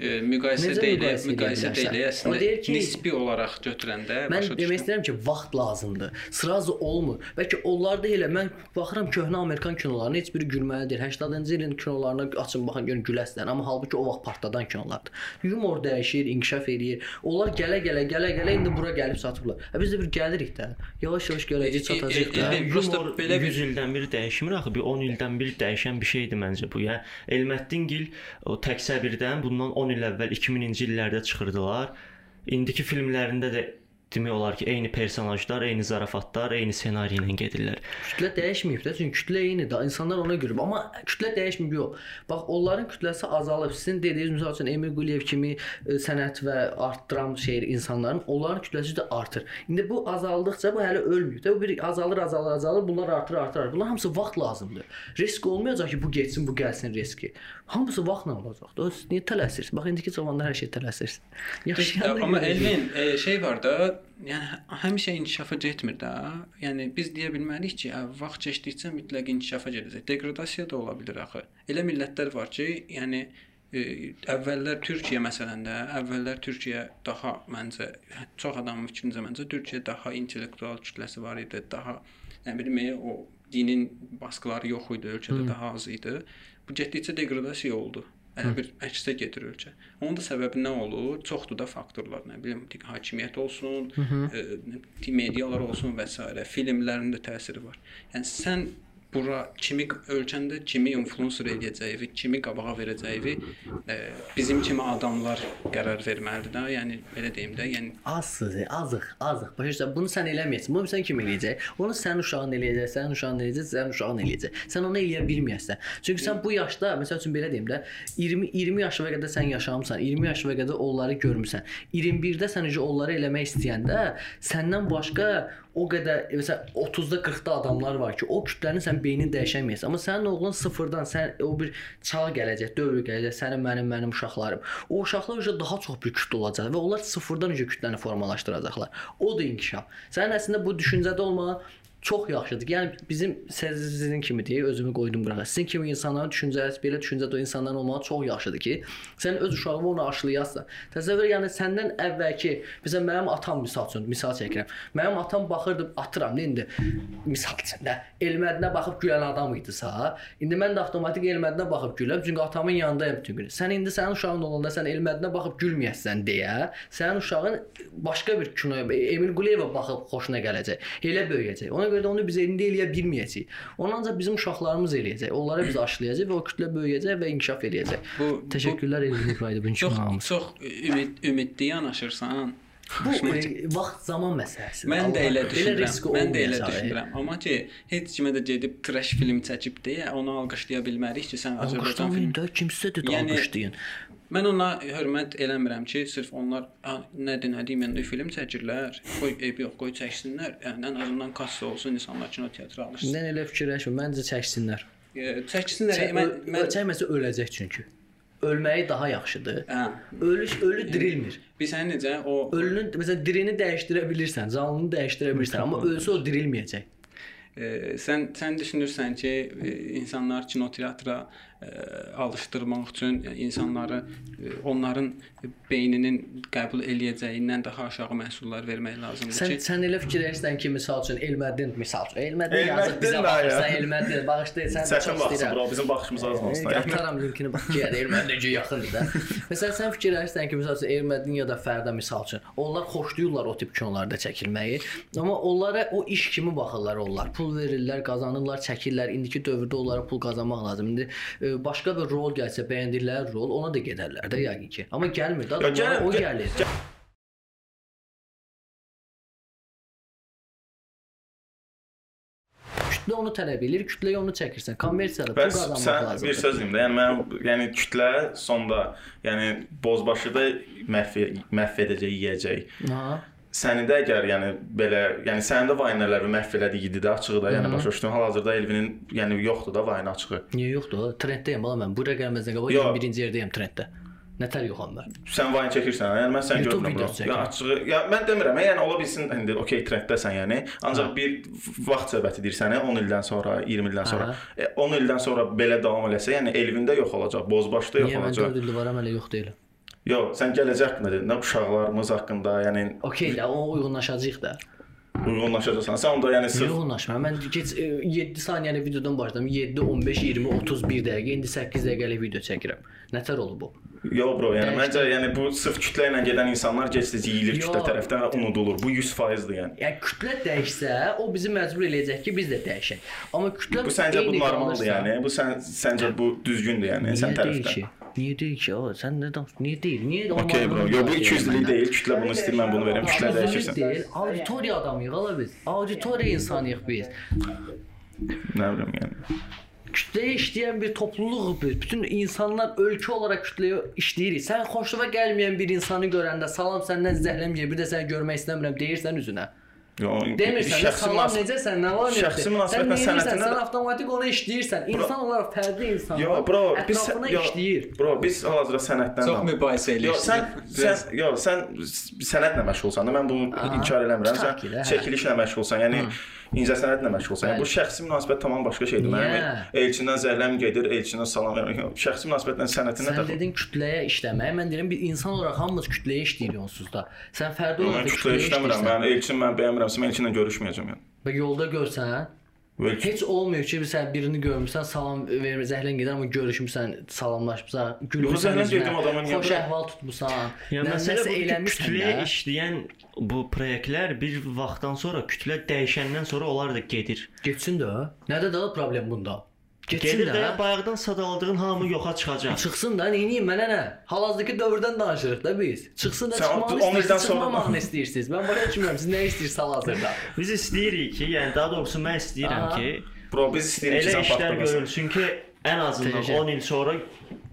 E, müqayisə Necə müqayisə edə müqayisə deyilə O əslində deyir ki- nisbi olaraq götürəndə Mən demək istəyirəm ki, vaxt lazımdır. Sırazı olmur. Bəlkə onlarda elə mən baxıram köhnə Amerikan kinolarına heç biri gülməli deyil. 80-cı ilin kinolarına açın baxın görün güləslər, amma halbuki o vaxt partladan kinolardır. Yumor dəyişir, inkişaf eləyir. Onlar gələ-gələ, gələ-gələ indi bura gəlib çatıblar. Hə biz də bir gəlirik də. Yavaş-yavaş gələcək çatacaq da. e, e, prosta belə bir- 100 ildən bir dəyişmir axı, bir 10 ildən bir dəyişən bir şeydir məncə bu. Yəni Elməddin gil o tək səbirdən bundan 10 il əvvəl 2000-ci illərdə çıxırdılar. İndiki filmlərində də demək olar ki, eyni personajlar, eyni zarafatlar, eyni ssenari ilə gedirlər. Kütlə dəyişməyib də, çünki kütlə eynidir. İnsanlar ona görə, amma kütlə dəyişməyib yox. Bax, onların kütləsi azalıb. Sizin dediyiniz məsəl üçün Emil Quliyev kimi e, sənət və artdıran şeir insanların, onların kütləsi də artır. İndi bu azaldıqca bu hələ ölməyib də. Bu bir azalır, azalır, azalır. Bunlar artır, artır. artır. Bunlar hamısı vaxt lazımdır. Risk olmayacaq ki, bu getsin, bu gəlsin riski. Hamısı vaxtla olacaqdır. Siz niyə tələsirsiniz? Bax, indiki cavanlar hər şey tələsir. Yaşayanlar Amma. Elvin e, şey var da, yəni həmişə inkişafa getmir də. Yəni biz deyə bilmərik ki, ə, vaxt keçdikcə mütləq inkişafa gedəcək. Degradasiya da ola bilər axı. Elə millətlər var ki, yəni e, əvvəllər Türkiyə məsələn də, əvvəllər Türkiyə daha məncə çox adamın fikrincə məncə Türkiyə daha intellektual kütləsi var idi, daha nə bilim e, o dinin baskıları yox idi, ölkədə daha az idi. Bu getdikcə degradasiya oldu. Elə bir əksə gedir ölkə. Onun da səbəbi nə olur? Çoxdur da faktorlar, nə bilim, hakimiyyət olsun, e, medialar olsun və s. filmlərin də təsiri var. Yəni sən bura kimi ölkəndə kimi influencer eləyəcəyi, kimi qabağa verəcəyi e, bizim kimi adamlar qərar verməlidir də. Yəni belə deyim də, yəni Azsız, azıq, azıq. Başa? Bunu sən eləməyəsən. Bunu sən kim eləyəcək? Onu sənin uşağın eləyəcək, sənin uşağın eləyəcək, sənin uşağın eləyəcək. Sən onu eləyə bilməyəsən. Çünki sən bu yaşda, məsəl üçün belə deyim də, 20 20 yaşına qədər sən yaşamısan, 20 yaşına qədər onları görmüsən. 21-də sən necə onları eləmək istəyəndə, səndən başqa o qədər məsələn 30-da 40-da adamlar var ki, o kütləni sən beynini dəyişəməyəsən. Amma sənin oğlun sıfırdan sən o bir çağ gələcək, dövr gələcək, sənin mənim mənim uşaqlarım. O uşaqlar üzrə daha çox bir kütlə olacaq və onlar sıfırdan üzrə kütləni formalaşdıracaqlar. O da inkişaf. Sənin əslində bu düşüncədə olmağı çox yaxşıdır. Yəni bizim sizin kimi deyə özümü qoydum qırağa. Sizin kimi insanların düşüncəsi, belə düşüncədə o insanların olmağı çox yaxşıdır ki, sən öz uşağını ona aşılayasan. Təsəvvür yəni səndən əvvəlki, məsələn mənim atam misal üçün misal çəkirəm. Mənim atam baxırdı, atıram da indi misal üçün də Elmədinə baxıb gülən adam idisə, indi mən də avtomatik Elmədinə baxıb güləm, çünki atamın yanındayam bütün gün. Sən indi sənin uşağın olanda sən Elmədinə baxıb gülməyəsən deyə, sənin uşağın başqa bir kinoya, Emil Quliyevə baxıb xoşuna gələcək. Elə böyüyəcək. Ona görə də onu biz indi eləyə bilməyəcəyik. Onu ancaq bizim uşaqlarımız eləyəcək. Onlara biz aşılayacaq və o kütlə böyüyəcək və inkişaf eləyəcək. Bu Təşəkkürlər Elvin İbrahimov üçün çox çox ümid ümidli yanaşırsan. Bu e, vaxt zaman məsələsidir. Mən də elə düşünürəm. Mən də elə e. düşünürəm. Amma ki, heç kimə də gedib trash film çəkib deyə onu alqışlaya bilmərik ki, sən Azərbaycan filmi. Alqışlamayın da kimsə də Yəni- alqışlayın. Mən ona hörmət eləmirəm ki, sırf onlar "A, nədir, nə deyim, yəni film çəkirlər. Qoy eyb yox, qoy çəksinlər. Yəni ən azından kassa olsun, insanlar kino teatra alışsın. Mən elə fikirləşmirəm. Məncə çəksinlər. E, Çəksinlər. Çə- Mən mən çəkməsə öləcək çünki. Ölməyi daha yaxşıdır. hə. Ölüş ölü dirilmir. Biz sən necə o Ölünün məsələn dirini dəyişdirə bilirsən, canlını dəyişdirə bilirsən, amma ölsə o dirilməyəcək. e, sən sən düşünürsən ki, insanlar kino teatra e, alışdırmaq üçün yəni insanları e, onların beyninin qəbul eləyəcəyindən daha aşağı məhsullar vermək lazımdır Sən ki, sən elə fikirləşirsən ki, misal üçün Elmədin misal üçün Elmədin Elmədin yazıb bizə baxırsan, Elmədin bağışlayır, sən də çox istəyirəm. bura, bizim baxışımız az olsun. Yəni Ataram linkini bax Erməni necə yaxındır da. Məsələn sən fikirləşirsən ki, məsəl üçün Ermədin ya da Fərdə misal üçün, onlar xoşlayırlar o tip kinolarda çəkilməyi, amma onlara o iş kimi baxırlar onlar. Pul verirlər, qazanırlar, çəkirlər. İndiki dövrdə onlara pul qazanmaq lazımdır. İndi e, başqa bir rol gəlsə, bəyəndikləri rol, ona da gedərlər də yəqin ki. Amma gəlmir də, gəl- o gəl- gəlir. Kütlə onu tələb edir, kütləyə onu çəkirsən. Kommersiyada pul qazanmaq sən lazımdır. bir söz deyim də, yəni mən yəni kütlə sonda, yəni bozbaşı da məhv məhv edəcək, yeyəcək. Ha. Səni də əgər yəni belə, yəni sənin də vaynaları məhv elədiyi idi də açığı da, yəni başa düşdün. Hal-hazırda Elvinin yəni yoxdur da vayna açığı. Niyə yoxdur? Trenddəyəm bala mən. Bura gəlməzdən qabaq Yox. 21-ci yerdəyəm trenddə. Nətər yoxam mən? Sən vayna çəkirsən, yəni mən sən YouTube görmürəm. Ya açığı, ya mən demirəm, yəni ola bilsin indi okey trenddəsən yəni. Ancaq Ha. bir vaxt söhbətidir sənə 10 ildən sonra, 20 ildən sonra. Aha. E, 10 ildən sonra belə davam eləsə, yəni Elvində yox olacaq, Bozbaşda yox Niyə mən olacaq. 4 ildir varam hələ yox deyiləm. Yox, sən gələcək haqqında dedin, də uşaqlarımız haqqında, yəni Okey də, o uyğunlaşacağıq da. uyğunlaşacaqsan. Sən onda yəni sırf Uyğunlaşma. Mən keç 7 saniyəlik videodan başladım. 7, 15, 20, 31 dəqiqə, indi 8 dəqiqəlik video çəkirəm. Nətər olub bu? Yox bro, yəni Dəyişdi. məncə yəni bu sırf kütlə ilə gedən insanlar gec-tez yeyilir Yox. kütlə tərəfdən və unudulur. Bu 100%-dir yəni. Yəni kütlə dəyişsə, o bizi məcbur eləyəcək ki, biz də dəyişək. Amma kütlə Bu səncə bu normaldır yəni? Bu sən səncə bu düzgündür yəni sən Niyə deyil tərəfdən? Niyə deyil ki? O, sən nə danış? Niyə deyil? Niyə Okey bro. Yox bu 200-lük deyil. Kütlə bunu istəyir, mən bunu. Kütlə Kütlə dəyişirsən. deyil. Auditoriya adamıyıq ala biz. Auditoriya insanıyıq biz. Nə bilim yəni. Kütləyə işləyən bir topluluğuq biz. Bütün insanlar ölkə olaraq kütləyə işləyirik. Sən xoşuna gəlməyən bir insanı görəndə salam səndən zəhləmcə bir də səni görmək istəmirəm deyirsən üzünə. Yox, Demirsən şəxsi salam necəsən, nə var Şəxsi Sən münasibətlə neynirsən? sənətinə Sən avtomatik ona işləyirsən. İnsan olaraq fərdi insan. Yox bro, biz yox, işləyir. Bro, biz hal-hazırda sənətdən Çox mübahisə Yox, sən eləyirsən. sən yox, sən sənətlə məşğulsan da mən bunu inkar eləmirəm. Sən hə. çəkilişlə məşğulsan, yəni incəsənətlə məşğulsan. Yəni bu şəxsi münasibət tamam başqa şeydir. Mənim Niyə? elçindən zəhləm gedir, elçindən salam verir. Yox, Şəxsi münasibətlə sənətinə Sən dedin kütləyə işləmək. Mən deyirəm bir insan olaraq hamımız kütləyə işləyirik onsuz da. Sən fərdi olaraq kütləyə işləmirəm. Mən elçin mən bəyənmirəmsə mən elçinlə görüşməyəcəm yəni. Və yolda görsən, Və heç olmuyor ki, sən birini görmüsən, salam vermir, zəhlən gedir, amma görüşmüsən, salamlaşmısan, gülmüsən. Xoş əhval tutmusan. Yəni məsələ bu kütləyə də. işləyən bu proyektlər bir vaxtdan sonra kütlə dəyişəndən sonra onlar da gedir. Getsin də. Nədə də problem bunda? Gedir də bayaqdan sadaladığın hamı yoxa çıxacaq. Çıxsın da, neyniyim mənə nə? Hal-hazırki dövrdən danışırıq da biz. Çıxsın da Sən çıxmağını 10 istəyirsiniz, çıxmamağını istəyirsiniz. Mən başa düşmürəm siz nə istəyirsiniz hal-hazırda. Biz istəyirik ki, yəni daha doğrusu mən istəyirəm Aha. ki, bro biz istəyirik ki, elə işlər görülsün ki, ən azından Təcə. 10 il sonra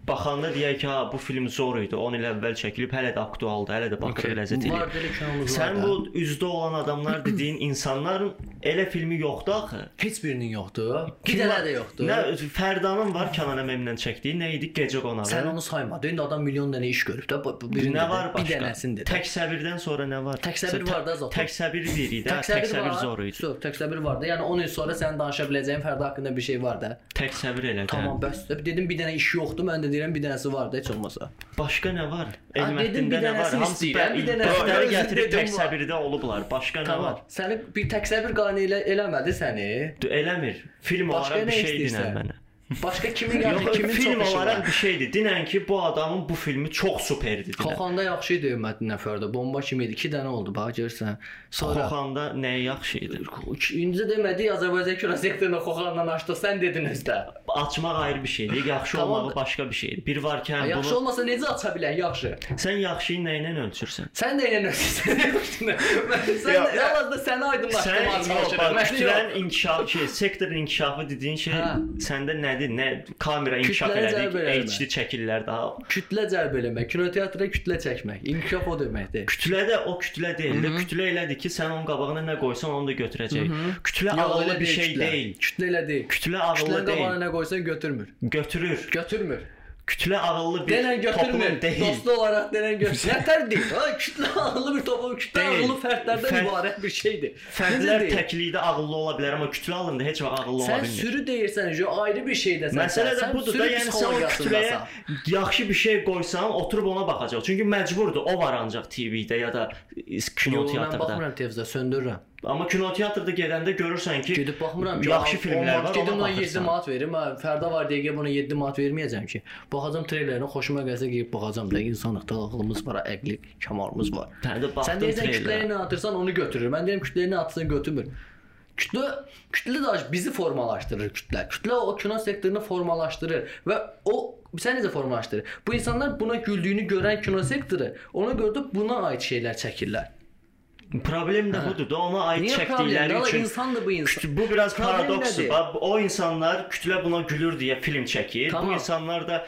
baxanda deyək ki, ha bu film zor idi. 10 il əvvəl çəkilib, hələ də aktualdır, hələ də baxır ləzzət eləyir. Var belə kinomuz var. Sən bu üzdə olan adamlar dediyin insanların elə filmi yoxdur axı. heç birinin yoxdur. Bir dənə var? də yoxdur. Nə Fərdanın var Kənan Əmimlə çəkdiyi, nə idi? Gecə qonağı. Sən onu saymadın. İndi adam milyon dənə iş görüb də. Birində nə var bir başqa? dənəsində. Tək səbirdən sonra nə var? Tək səbir var da zaten. Tək səbir deyirik də, tək səbir zor idi. Yox, tək səbir var da. Yəni 10 il sonra sənin danışa biləcəyin fərdi haqqında bir şey var da. Tək səbir elə də. Tamam, bəs dedim bir dənə iş yoxdur. Mən də deyirəm bir dənəsi var da heç olmasa. Başqa nə var? Elmətdində bir nə var? Hamısı bir özüm gətirib dedim tək var. səbirdə olublar. Başqa nə var? Səni bir tək səbir qane elə eləmədi səni. Eləmir. Film olaraq bir şey dinən mənə. Başqa kimin yəni Yox, kimin film olaraq bir şeydir. Dinən ki, bu adamın bu filmi çox superdir. dinən. Xoxanda yaxşı idi ümumiyyətlə nəfərdə. Bomba kimi idi. 2 dənə oldu, bax görsən. Sonra Xoxanda nəyə yaxşı idi? İndi demədik Azərbaycan kino sektorunu Xoxandan açdıq. Sən dedin özdə. Açmaq ayrı bir şeydir, yaxşı Tamam. olmağı başqa bir şeydir. Bir var ki, həm Yaxşı bunu olmasa necə aça bilək? Yaxşı. sən yaxşıyı nə ilə ölçürsən? Sən də elə nöqtəsən. Sən Ya, əvvəldə səni Sən aydınlaşdırmağa Mən kütlənin inkişafı, sektorun inkişafı dediyin şey Hə. səndə nədir? Nə kamera inkişaf eləmə. HD çəkirlər daha. kütlə cəlb eləmək, kinoteatra kütlə çəkmək, inkişaf o deməkdir. Kütlə də o kütlə deyil də, kütlə elədir ki, sən onun qabağına nə qoysan onu da götürəcək. Kütlə ağıllı bir şey kütlə. deyil. Kütlə elə deyil. Kütlə ağıllı qabağına deyil. nə qoysan götürmür. Götürür. Götürmür. Kütlə ağıllı bir Denən toplum götürmür. deyil. Dostu olaraq denən götürmür. Nətər deyil? Ha, kütlə ağıllı bir toplum, kütlə Deyil. ağıllı fərdlərdən Fərd- ibarət bir şeydir. Fərdlər təklikdə ağıllı ola bilər, amma kütlə halında heç vaxt ağıllı ola Sən bilmir. sürü deyirsən, jo ayrı bir şeydəsən. Məsələ də sən budur da, yəni sən o kütləyə yaxşı bir şey qoysan, oturub ona baxacaq. Çünki məcburdur, o var ancaq TV-də ya da Yo, mən kinoteatrda. baxmıram televizora, söndürürəm. Amma kinoteatrda gedəndə görürsən ki, Gedib baxmıram ki, yaxşı filmlər var, Gedim ona 7 baxırsan. manat verim. Ha, Fərda var deyə buna 7 manat verməyəcəm ki. Baxacam treylerə, xoşuma gəlsə gedib baxacam da. İnsanlıqda ağlımız var, əqli kəmarımız var. Sən deyirsən kütləyə nə atırsan onu götürür. Mən deyirəm kütləyə nə atırsan götürmür. Kütlə kütlə də bizi formalaşdırır kütlə. Kütlə o kino sektorunu formalaşdırır və o sən necə formalaşdırır? Bu insanlar buna güldüyünü görən kino sektoru ona görə də buna aid şeylər çəkirlər. Problem də budur da ona aid Niyə çəkdikləri üçün insandır bu insan. Bu biraz paradoksdur. O insanlar kütlə buna gülür deyə film çəkir. Tamam. Bu insanlar da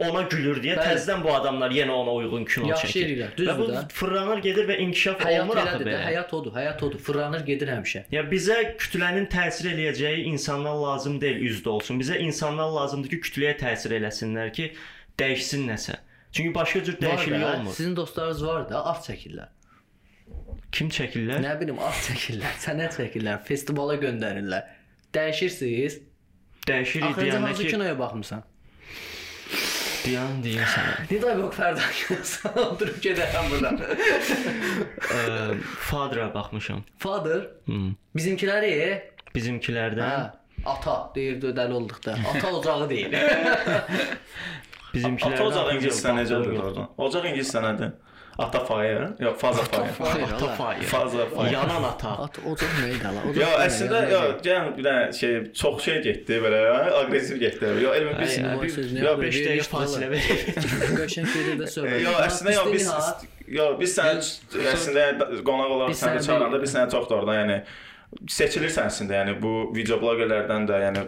ona gülür deyə Bəli. təzədən bu adamlar yenə ona uyğun kino Yaxşı çəkir. eləyirlər, Və bu də. fırlanır gedir və inkişaf Həyat olmur axı belə. həyat odur, həyat odur. Fırlanır gedir həmişə. Ya bizə kütlənin təsir eləyəcəyi insanlar lazım deyil üzdə olsun. Bizə insanlar lazımdır ki, kütləyə təsir eləsinlər ki, dəyişsin nəsə. Çünki başqa cür dəyişiklik da, olmur. Sizin dostlarınız var da, art çəkirlər. Kim çəkirlər? Nə bilim, art çəkirlər, sənət çəkirlər, festivala göndərirlər. Dəyişirsiniz. Dəyişirik Axırıncı deyəndə hansı ki, kinoya baxmısan? Dayan deyirsən. Niyə yox Fərdan? Oturub gedərəm buradan. Ə, Father'a baxmışam. Father Hmm. bizimkiləri Bizimkilərdən, hə ata deyirdi dəli olduqda. Ata ocağı deyil. bizimkilərdən Ata baxdığım olur yoxdur. orada? Ocaq ingiliscə nədir? Ata fire? Yox, faza fire. Fire, Ata ala. fire. Faza fire. Yanan ata. At ocaq nə idi ala? Yo, əslində yo, gəlin bir dənə şey çox şey getdi belə, aqressiv getdi. Yo, elmi biz olur, 5 bir dəqiqə fasilə var. ver. Qəşəng yerdə söhbət. Yo, əslində yo biz yo biz sən əslində qonaq olaraq səni çağıranda biz sənə çox da oradan yəni seçilirsən əslində, yəni bu video bloqerlərdən də yəni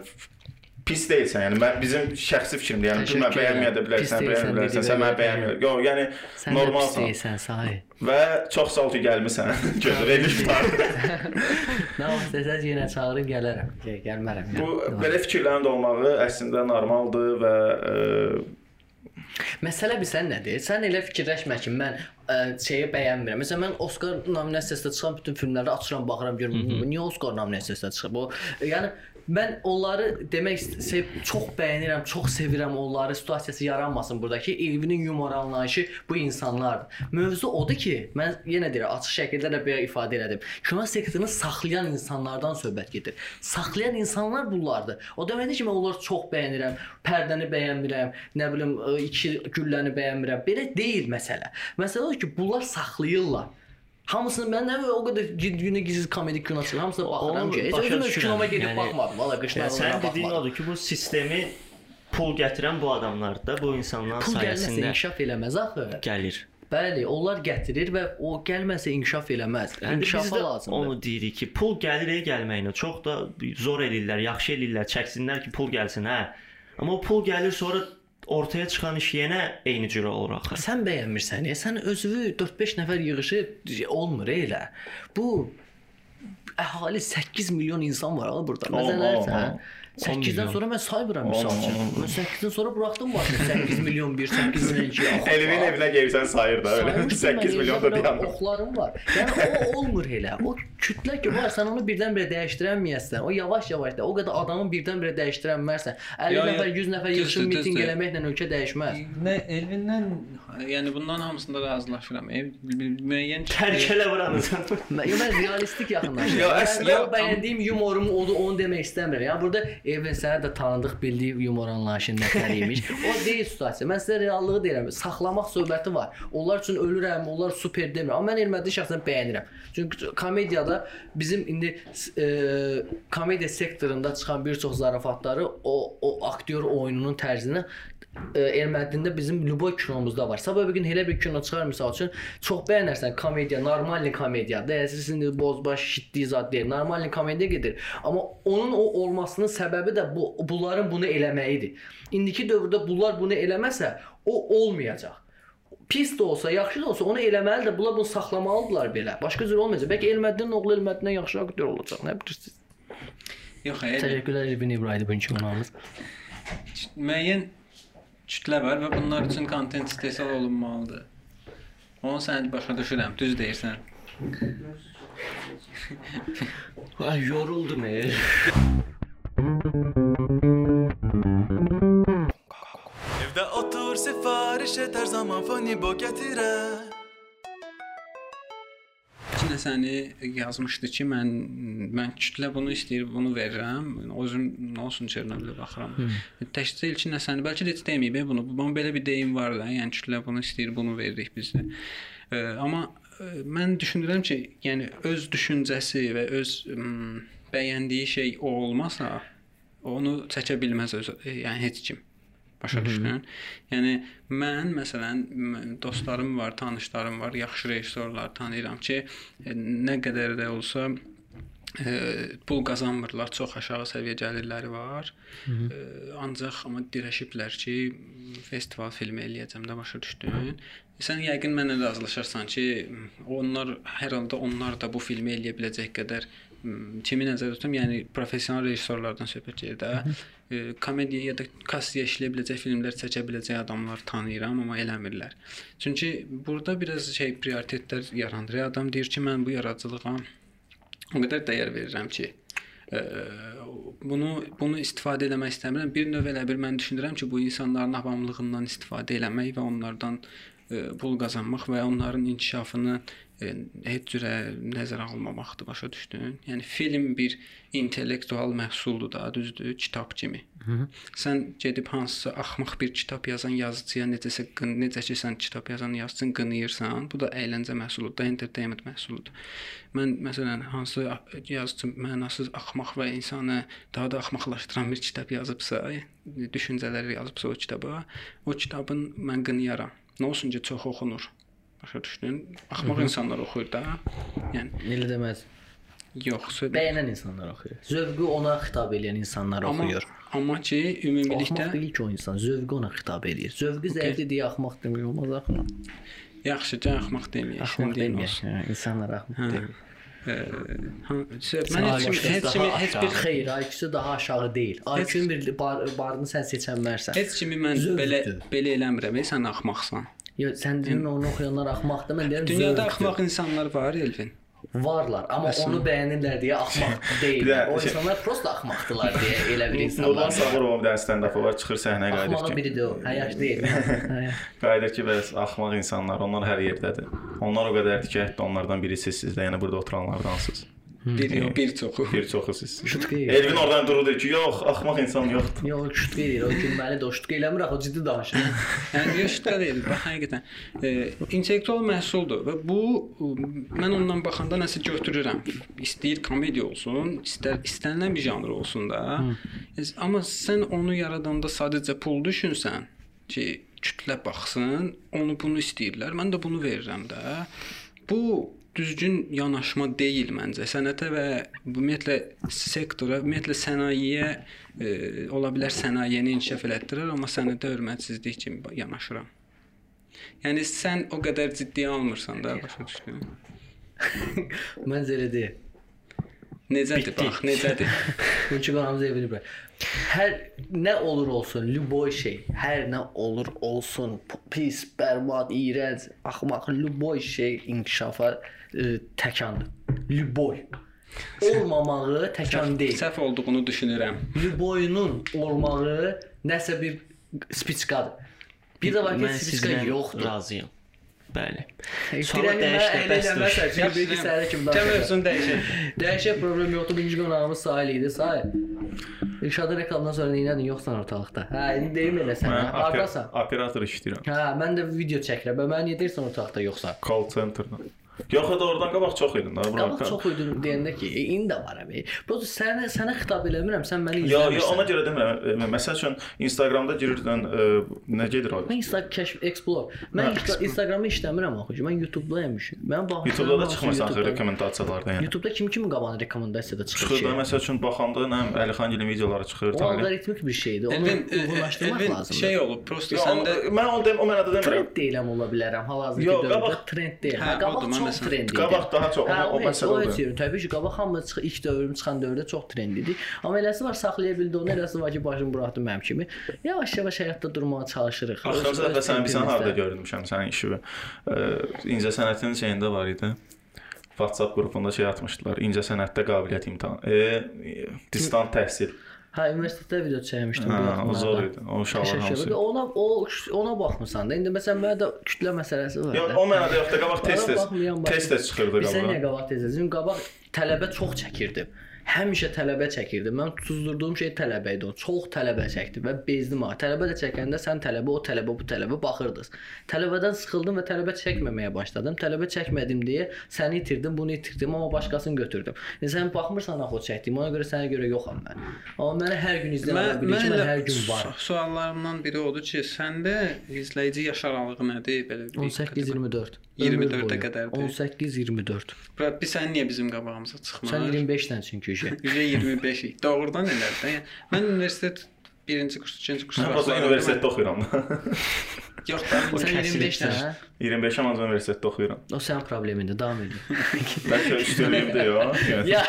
pis deyilsən. Yəni mən bizim şəxsi fikrimdir. Yəni bilmə bəyənməyə də bilərsən, Pis bəyənmə deyilsən, bilərsən. Sən məni bəyənmir. Yo, yəni Sən normalsan. normalsan sahi. Və çox sağ ol ki, gəlmisən. Gözə verilir tutar. Nə vaxt desəz yenə çağırın gələrəm. Gəl, gəlmərəm. Bu belə fikirlərin də olmağı əslində normaldır və e, Məsələ bilsən nədir? Sən elə fikirləşmə ki, mən ə, şeyi bəyənmirəm. Məsələn, mən Oskar nominasiyasında çıxan bütün filmlərə açıram, baxıram, görürəm, niyə Oskar nominasiyasında çıxıb? O yəni mən onları demək istəyirəm, çox bəyənirəm, çox sevirəm onları. Situasiyası yaranmasın burdakı. Elvinin yumor anlayışı bu insanlardır. Mövzu odur ki, mən yenə deyirəm, açıq şəkildə də belə ifadə elədim. Kino sektorunu saxlayan insanlardan söhbət gedir. Saxlayan insanlar bunlardır. O deməkdir ki, mən onları çox bəyənirəm, pərdəni bəyənmirəm, nə bilim, ə, iki gülləni bəyənmirəm. Belə deyil məsələ. Məsələ odur ki, bunlar saxlayırlar. Hamısını mən nə o qədər günə gizli komedi kino çıxır. Hamısına baxıram ki, heç özüm kinoma gedib Yəni- baxmadım. Valla qışlar Yəni, sən dediyin odur ki, bu sistemi pul gətirən bu adamlardır da, bu insanlar Pul gəlməsə sayəsində inkişaf eləməz axı. gəlir. Bəli, onlar gətirir və o gəlməsə inkişaf eləməz. Yəni İnkişafa lazımdır. onu deyirik ki, pul gəlir gəlməyinə çox da zor eləyirlər, yaxşı eləyirlər, çəksinlər ki, pul gəlsin, hə. Amma o pul gəlir sonra ortaya çıxan iş yenə eyni cür olur axı. Sən bəyənmirsən, ya sən özünü 4-5 nəfər yığışı olmur elə. Bu əhali 8 milyon insan var ha burada. Allah. 8-dən milyon. sonra mən saymıram misal üçün. Mən 8-dən sonra buraxdım başını 8 milyon 1, 8 milyon 2. Elvin evinə gəlirsən sayır da öyle. 8 milyon da dayanır. Oxlarım var. Yəni o olmur elə. O kütlə ki var, sən onu birdən-birə dəyişdirənməyəsən. O yavaş-yavaş da o qədər adamı birdən-birə dəyişdirənmərsən. 50 Ya, ya, nəfər, 100 nəfər yığışıb mitinq eləməklə ölkə dəyişməz. Nə Elvindən, yəni bundan hamısında razılaşıram. Müəyyən Tərk elə buranızı. Mən, realistik yaxınlaşıram. Yo, əslində- bəyəndiyim yumorumu onu demək istəmirəm. Yəni burada Evin sənə də tanıdıq, bildiyi yumor anlayışının nətər imiş. O deyil situasiya. Mən sizə reallığı deyirəm. Saxlamaq söhbəti var. Onlar üçün ölürəm, onlar super demirəm. Amma mən Ermədi şəxsən bəyənirəm. Çünki komediyada bizim indi e, komediya sektorunda çıxan bir çox zarafatları o o aktyor oyununun tərzinə e, Ermədində bizim Luboy kinomuzda var. Sabah bir gün elə bir kino çıxar misal üçün çox bəyənərsən komediya, normal komediya. Dəyəsiz indi bozbaş şiddi zad deyil. Normal komediya gedir. Amma onun o olmasının səbəbi də bu bunların bunu eləməyidir. İndiki dövrdə bunlar bunu eləməsə, o olmayacaq. Pis də olsa, yaxşı da olsa onu eləməlidir. Bunlar bunu saxlamalıdılar belə. Başqa cür olmayacaq. Bəlkə Elmədinin oğlu Elmədindən yaxşı aktyor olacaq. Nə bilirsiniz? yox, elə Təşəkkürlər İbn İbrahim bugünkü qonağımız. müəyyən kütlə var və bunlar üçün kontent istehsal olunmalıdır. Onu sən başa düşürəm, düz deyirsən. Ay yoruldum ey. Evde otur sipariş et her zaman fani bo getirer Nəsəni yazmışdı ki, mən mən kütlə bunu istəyir, bunu verirəm. Özüm nə olsun Çernobilə baxıram. Təkcə ilkin nəsəni bəlkə də heç deməyib e, bunu. Amma belə bir deyim var da, yəni kütlə bunu istəyir, bunu veririk biz də. E, amma e, mən düşünürəm ki, yəni öz düşüncəsi və öz ım, bəyəndiyi şey o olmasa, onu çəkə bilməz öz, e, yəni heç kim. Başa düşdün? Yəni mən məsələn dostlarım var, tanışlarım var, yaxşı rejissorlar tanıyıram ki, e, nə qədər də olsa e, pul qazanmırlar, çox aşağı səviyyə gəlirləri var. E, ancaq amma dirəşiblər ki, festival filmi eləyəcəm də başa düşdün? Sən yəqin mənlə razılaşarsan ki, onlar hər halda onlar da bu filmi eləyə biləcək qədər kimi nəzərdə tutum, yəni professional rejissorlardan söhbət gedir də. E, komediya ya da kassiya işləyə biləcək filmlər çəkə biləcək adamlar tanıyıram, amma eləmirlər. Çünki burada biraz şey prioritetlər yaranır. Adam deyir ki, mən bu yaradıcılığa o qədər dəyər verirəm ki, ə, bunu bunu istifadə eləmək istəmirəm. Bir növ elə bir mən düşünürəm ki, bu insanların avamlığından istifadə eləmək və onlardan e, pul qazanmaq və onların inkişafını e, heç cürə nəzərə almamaqdır, başa düşdün? Yəni film bir intellektual məhsuldur da, düzdür, kitab kimi. Hı -hı. Sən gedib hansısa axmaq bir kitab yazan yazıçıya necəsə necə ki sən kitab yazan yazıçını qınayırsan, bu da əyləncə məhsuludur, da entertainment məhsuludur. Mən məsələn hansı yazıçı mənasız axmaq və insanı daha da axmaqlaşdıran bir kitab yazıbsa, düşüncələr yazıbsa o kitaba, o kitabın mən qınayaram. Nə olsun ki, çox oxunur. Başa düşdün? Axmaq insanlar oxuyur da. Yəni Elə deməz. Yox, söhbət. Bəyənən insanlar oxuyur. Zövqü ona xitab edən insanlar Amma, oxuyur. amma ki, ümumilikdə Axmaq deyil ki o insan, zövqü ona xitab edir. Zövqü zəifdir deyə axmaq demək olmaz axı. axmaq deməyək. Axmaq deməyək. olsun. hə, İnsanlar axmaq deyil. Ə, hə, Mən heç kimi, heç kimi, heç bir Xeyr, IQ-su daha aşağı deyil. IQ-nun bir bar, barını sən seçə bilmərsən. heç kimi mən belə belə eləmirəm. Sən axmaqsan. Yox, sən deyirsən onu oxuyanlar axmaqdır. Mən deyirəm Dünyada axmaq insanlar var, Elvin. varlar, amma Məsələn. onu bəyənirlər deyə axmaq deyillər. də O şey- insanlar prosta axmaqdılar deyə elə bir Nurlan insanlar. Sabirova bir dənə stand-up var, çıxır səhnəyə qayıdır ki, biridir o. Həyaş deyil. Qayıdır ki, bəs axmaq insanlar, onlar hər yerdədir. Onlar o qədərdir ki, hətta onlardan birisi sizdə, yəni burada oturanlardansınız. Bir yox, bir çoxu. Bir çoxu siz. Elvin oradan durur deyir ki, yox, axmaq insan yoxdur. Yox, o şutqa edir. O gülməli də o şutqa eləmir axı, ciddi danışır. Yəni yaşda deyil, bax həqiqətən. E, intellektual məhsuldur və bu e, mən ondan baxanda nəsə götürürəm. İstəyir komediya olsun, istər istənilən bir janr olsun da. Hı. Amma sən onu yaradanda sadəcə pul düşünsən ki, kütlə baxsın, onu bunu istəyirlər. Mən də bunu verirəm də. Bu düzgün yanaşma deyil məncə. Sənətə və ümumiyyətlə sektora, ümumiyyətlə sənayeyə e, ola bilər sənayeni inkişaf elətdirər, amma sənətə hörmətsizlik kimi yanaşıram. Yəni sən o qədər ciddiyə almırsan da, başa düşdün? Məncə elə deyil. Necədir bax, necədir? Çünki qanamız evini bırak. Hər nə olur olsun, любой şey, hər nə olur olsun, p- pis, bərbad, iyrənc, axmaq, любой şey inkişafa ə, təkandır. Lüboy olmamağı təkan deyil. Səhv olduğunu düşünürəm. Lüboyunun olmağı nəsə bir spiçkadır. Bir də var ki, spiçka yoxdur. Razıyam. Bəli. Sonra dəyişdi, bəsdir. Ya bir səhərə kimi danışaq. Təməlsün dəyişək. Dəyişək problem yoxdur. Birinci qonağımız Sahil idi. Sahil. İrşada reklamdan sonra neylədin? Yoxsan ortalıqda. Hə, indi deyim elə sənə. Hardasan? Operator işləyirəm. Hə, mən də video çəkirəm. Mən niyə deyirsən ortalıqda yoxsan? Call center-dan. Yox, da oradan qabaq çox idin da. bura- Qabaq çox idi deyəndə ki, e, indi də var əmi. Prosta sənə sənə xitab eləmirəm, sən məni Yo, izləmirsən. yo, ona görə demirəm. E, Məsəl üçün Instagramda girirsən, e, nə gedir o? Mən Insta kəşf explore. Mən Hə, Insta, explore. Instagramda işləmirəm axı. Mən YouTube-daymışam. Mən baxıram. YouTube-da da çıxmırsan axı rekomendasiyalarda yəni. YouTube-da kim kimin qabağına rekomendasiyada çıxır Çıxır da məsəl üçün baxanda nə Əlixan Gilin videoları çıxır, O alqoritmik bir şeydir. Onu Elvin, e, uyğunlaşdırmaq lazımdır. şey olub, prosta Yo, səndə mən onu dem, o mənada demirəm. trend deyiləm ola bilərəm. Hal-hazırki Yo, dövrdə qabaq- trend deyil. Hə, qabaq məsələn- trend idi. Qabaq daha çox, Hə, o- o məsələ odur. odur. Təbii ki, qabaq hamı çıx ilk dövrüm çıxan dövrdə çox trend idi. Amma eləsi var saxlaya bildi onu, eləsi var ki, başını buraxdı mənim kimi. Yavaş-yavaş həyatda durmağa çalışırıq. Axırıncı dəfə öz sən bilsən harda görmüşəm sənin işi. E, İncə sənətin şeyində var idi. WhatsApp qrupunda şey atmışdılar. İncə sənətdə qabiliyyət imtahanı. E, distant təhsil. Hə, universitetdə video çəkmişdim Hə, o zor idi. O uşaqlar hamısı. Ona o ona baxmısan da. İndi məsələn mənə də kütlə məsələsi var. Yox, o mənada yox da qabaq bax- Test-test çıxırdı Bilirsən niyə qabağa. qabaq tez Çünki qabaq tələbə çox çəkirdim. Həmişə tələbə çəkirdim. Mən tutuzdurduğum şey tələbə idi. o. Çox tələbə çəkdim və bezdim ha. Tələbə də çəkəndə sən tələbə, o tələbə, bu tələbə baxırdınız. Tələbədən sıxıldım və tələbə çəkməməyə başladım. Tələbə çəkmədim deyə səni itirdim, bunu itirdim, amma başqasını götürdüm. Yəni sən baxmırsan axı o çəkdiyim. Ona görə sənə görə yoxam mən. Amma məni hər gün adam bilir ki, mən hər gün var. su- Suallarımdan biri odur ki, səndə izləyici yaş aralığı nədir belə bir 18-24. 24-ə qədərdir. 18-24. Bura biz sən niyə bizim qabağımıza çıxmır? Sən 25-dən çünki işə. Üzə 25-lik. Doğrudan elədir. Yəni mən universitet birinci kurs, ikinci kurs. Mən bazı universitetdə oxuyuram. Yox, da Sən kəsilib 25 sən. hə? 25 amma universitetdə oxuyuram. O sənin problemindir, davam edin. Bəlkə üstünlüyümdür ya. ya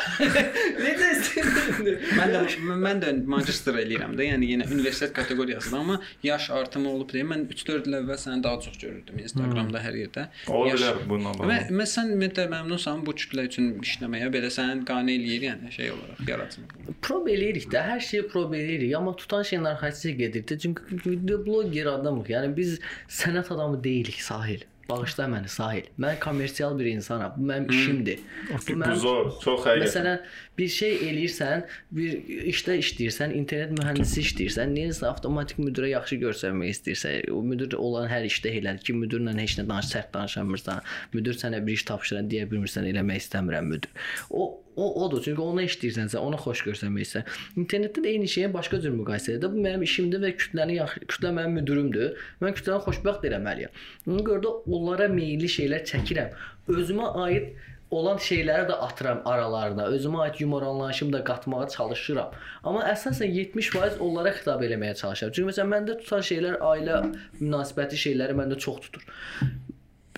necə istəyirdin? Mən də mən də magistr eləyirəm də, yəni yenə universitet kateqoriyasında, amma yaş artımı olub deyə mən 3-4 il əvvəl səni daha çox görürdüm Instagramda hər yerdə. Ola Yaş- bilər bununla bağlı. Və mən sən ümumiyyətlə məmnunsan bu kütlə üçün işləməyə, belə səni qane eləyir, yəni şey olaraq, yaradıcılıq. Prob eləyirik də, hər şeyi prob eləyirik, amma tutan şeyin arxasıca gedirdi. Çünki video bloger adamıq. Yəni biz sənət adamı deyilik, Sahil. Bağışla məni Sahil. Mən kommersial bir insanam. Bu mənim işimdir. Bu Bu zor, çox həqiqətən. Məsələn, bir şey eləyirsən, bir işdə işləyirsən, internet mühəndisi işləyirsən, nəyəsə avtomatik müdirə yaxşı göstərmək istəyirsən, o müdir olan hər işdə elədir ki, müdirlə heç nə danış, sərt danışamırsan. Müdir sənə bir iş tapşıran deyə bilmirsən, eləmək istəmirəm müdir. O o odur. Çünki ona işləyirsənsə, ona xoş istəyirsən. İnternetdə də eyni şeyin başqa cür müqayisə edir. Bu mənim işimdir və kütləni kütlə mənim müdirimdir. Mən kütləni xoşbəxt eləməliyəm. Ona görə də onlara meyilli şeylər çəkirəm. Özümə aid olan şeyləri də atıram aralarına. Özümə aid yumor anlayışımı da qatmağa çalışıram. Amma əsasən 70% onlara xitab eləməyə çalışıram. Çünki məsələn məndə tutan şeylər ailə münasibəti şeyləri məndə çox tutur.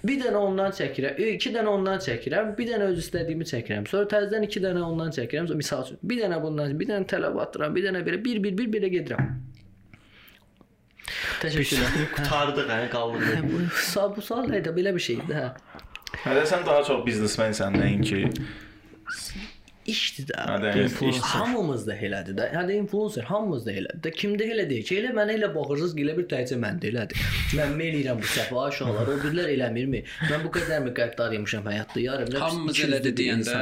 Bir dənə ondan çəkirəm, e, iki dənə ondan çəkirəm, bir dənə öz istədiyimi çəkirəm. Sonra təzədən iki dənə ondan çəkirəm. Məsəl üçün, bir dənə bundan, bir dənə tələb atıram, bir dənə belə bir bir bir belə gedirəm. Təşəkkürlər. Qutardıq, hə, qaldıq. bu sağ bu sual nə idi? Belə bir şeydir, hə. Hələ sən daha çox biznesmensən nəinki. İşdir də. Hə, influencer. Hamımız da elədir də. Hə influencer hamımız da elədir. Də kimdə elə deyil ki, elə mənə elə baxırsınız ki, elə bir təcə məndə elədir. Mən meyl edirəm bu səfə aşağılar, o birlər eləmirmi? Mən bu qədər mi qəddar yemişəm həyatda yarım. nə Hamımız iki yüzlü elədi bir deyəndə.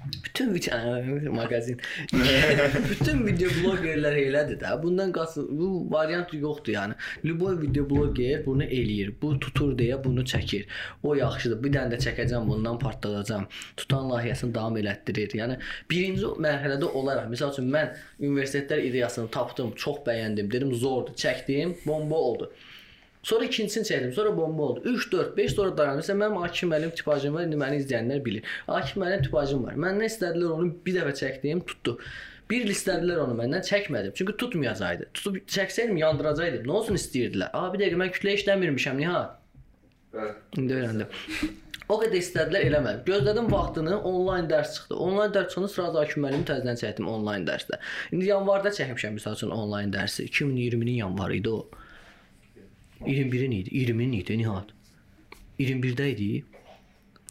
insana. Bütün video mağazin. Bütün video blogerlər elədir də. Bundan qası bu variant yoxdur yəni. Любой video bloger bunu eləyir. Bu tutur deyə bunu çəkir. O yaxşıdır. Bir dənə də çəkəcəm bundan partladacam. Tutan layihəsini davam elətdirir. Yəni birinci mərhələdə olaraq, məsəl üçün mən universitetlər ideyasını tapdım, çox bəyəndim, dedim zordur, çəkdim, bomba oldu. Sonra ikincisini çəkdim. Sonra bomba oldu. 3 4 5 sonra dayandım. Məsələn mənim Akif müəllim tipajım var. İndi məni izləyənlər bilir. Akif müəllim tipajım var. Məndən istədilər onu bir dəfə çəkdim, tutdu. Bir il istədilər onu məndən çəkmədim. Çünki tutmayacaqdı. Tutub çəksəydim yandıracaqdım. Nə olsun istəyirdilər? A bir dəqiqə mən kütlə işləmirmişəm Nihat. Bəli. İndi öyrəndim. O qədər istədilər eləmədim. Gözlədim vaxtını, onlayn dərs çıxdı. Onlayn dərs çıxanda sıra Akif müəllimi təzədən çəkdim onlayn dərsdə. İndi yanvarda çəkmişəm məsəl üçün onlayn dərsi. 2020-nin yanvarı idi o. 21-in idi. 20-nin idi Nihat. 21-də idi.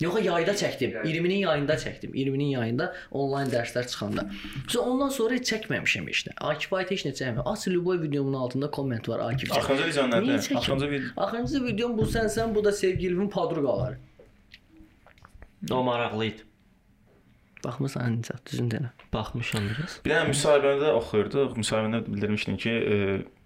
Yox, yayda çəkdim. 20-nin yayında çəkdim. 20-nin yayında onlayn dərslər çıxanda. Sonra ondan sonra heç çəkməmişəm heç nə. Akif ayət heç nə çəkməmişəm. Asıl Luboy videomun altında komment var Akif. Axırıncı video Niyə nədir? Axırıncı video Axırıncı videom bu sənsən, bu da sevgilimin padruqaları. O maraqlı idi. Baxmısan necə düzün denə. Baxmışam biraz. Bir dənə müsahibədə oxuyurduq. Müsahibədə bildirmişdin ki, e,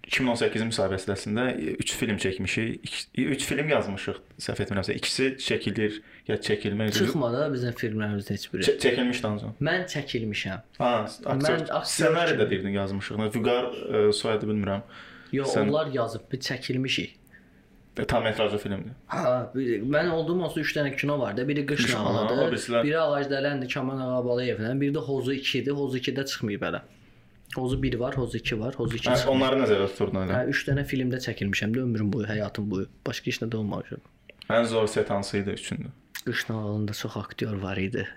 2018-in müsahibəsində 3 film çəkmişik. 3 film yazmışıq. Səhv etmirəmsə, ikisi çəkilir ya çəkilməkdir. Çıxmadı da bizim filmlərimizdə heç biri. Ç çəkilmişdi ancaq. Mən çəkilmişəm. Ha, Mən aktyor ssenari də deyirdin yazmışıq. Vüqar e, soyadı bilmirəm. Yox, Sən- onlar yazıb, biz çəkilmişik. E, Tam metrajlı filmdir. Ha, bir, mən olduğum olsa 3 dənə kino var da. Biri Qış birisilər- biri Ağac Dələndir, Kamal Ağabalıyevlə, biri də Hozu 2 idi. Hozu 2-də çıxmayıb hələ. Hozu 1 var, Hozu 2 var, Hozu 2 Hə, onları nəzərdə tuturdun elə. Hə, 3 dənə filmdə çəkilmişəm də ömrüm boyu, həyatım boyu. Başqa işlə də olmamışam. Ən zor set hansı idi üçündə? Qış nağılında çox aktyor var idi.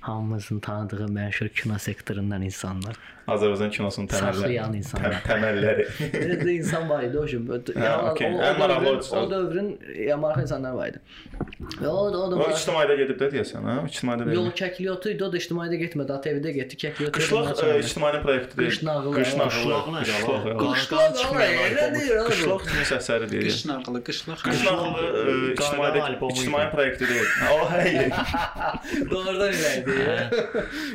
Hamımızın tanıdığı məşhur kino sektorundan insanlar. Azərbaycan kinosunun təməlləri. Saxlayan insanlar. Təm- Təməlləri. Necə insan var idi o gün. Hə, okey. Ən maraqlı dövrün, o dövrün ya maraqlı insanlar var idi. Və o da o da O ictimaidə gedib də deyəsən, hə? İctimaidə Yox, vermir. Kəkliyotu idi, o da ictimaidə getmədi, ATV-də getdi, Kəkliyotu. Qışlaq ictimai proyekti deyil. Qış nağılı, Qış hə. nağılı. Qışlaq Qışlaq. elə deyir. Qışlaq kimin səsləri deyil. Qış nağılı, qışlaq. Qış nağılı ictimaidə albomu idi. ictimai proyekti deyil. O hey. Doğrudan elə idi.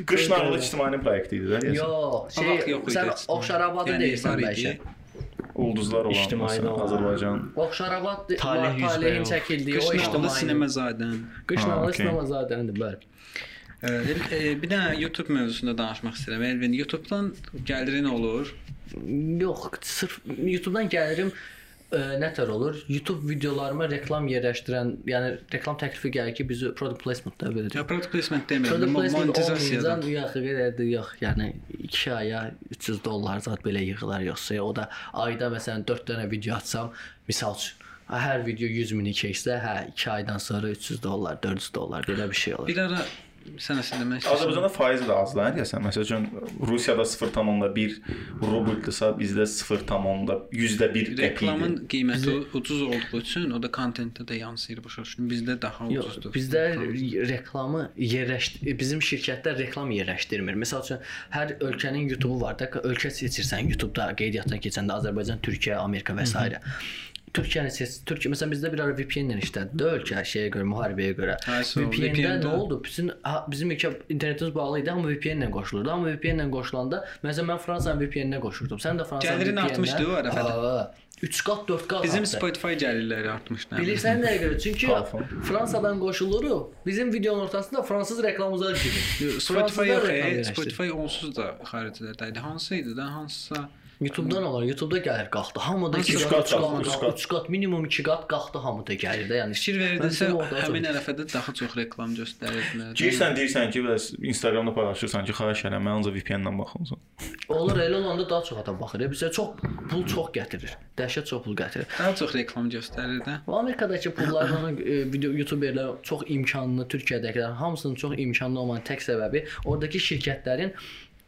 Qış nağılı ictimai proyekti idi də. deyəsən. Yox, Şey, sən Oxşarabadı Yəni, deyirsən bəlkə. Ulduzlar olan İctimai. Azərbaycan. Oxşarabad Talehin çəkildiyi o ictimai. sinemazadən. Qış Ha, nağılı okey. sinemazadənidir, bəli. Bir də YouTube mövzusunda danışmaq istəyirəm. Elvin, YouTube-dan gəlirin olur. Yox, sırf YouTube-dan gəlirim. Ə, nətər olur? YouTube videolarıma reklam yerləşdirən, yəni reklam təklifi gəlir ki, bizi product placement-da belə Ya product placement demirəm, placement monetizasiyadan. yox, qədərdir, yox. Yəni 2 aya 300 dollar zət belə yığılar yoxsa, o da ayda məsələn 4 dənə video atsam, misal üçün hər video 100 mini keçsə, hə 2 aydan sonra 300 dollar, 400 dollar belə bir şey olur. Bir ara sən nəsə demək istəyirsən? Azərbaycanda faiz də az da, deyəsən. Məsəl üçün Rusiyada 0.1 rubldırsa, bizdə 0.100-də 1 Reklamın qiyməti ucuz olduğu üçün o da kontentdə də yansıyır başa düşdün. Bizdə daha ucuzdur. bizdə reklamı yerləşd bizim şirkətlər reklam yerləşdirmir. Məsəl üçün hər ölkənin YouTube-u var da, ölkə seçirsən YouTube-da qeydiyyatdan keçəndə Azərbaycan, Türkiyə, Amerika və s. Türkiyəni seç, Türkiyə məsələn bizdə bir ara VPN-lə işlədi də ölkə şeyə görə, müharibəyə görə. VPN-də nə oldu? Bizim bizim ilk internetimiz bağlı idi, amma VPN-lə qoşulurdu. Amma VPN-lə qoşulanda məsələn mən Fransanın VPN-nə qoşurdum. Sən də Fransanın Gəlirin VPN-lə- artmışdı o ərəfədə. Aa, 3 qat, 4 qat. Bizim artdı. Spotify gəlirləri artmışdı. Bilirsən nəyə görə? Çünki. Fransadan qoşuluruq. Bizim videonun ortasında fransız reklamımıza girir. Spotify yox. Spotify onsuz da xariclərdə idi. Hansı idi də, hansısa YouTube-dan olur. YouTube-da gəlir qalxdı. Hamıda 2 Üç qat, qat 3 qalxdı, qat, üç qat. 3 qat, minimum 2 qat qalxdı hamıda gəlir də. Yəni fikir orada həmin ərəfədə daha çox reklam göstərirdilər. Girsən deyirsən ki, bəs Instagramda paylaşırsan ki, xahiş edirəm, mən ancaq VPN-lə baxılsın. olur elə olanda daha çox adam baxır. Bizə çox pul çox gətirir. Dəhşət çox pul gətirir. Daha çox reklam göstərir də. Amerikadakı pullarla e, video YouTuberlər çox imkanlı, Türkiyədəkilər hamısının çox imkanlı olmanın tək səbəbi oradakı şirkətlərin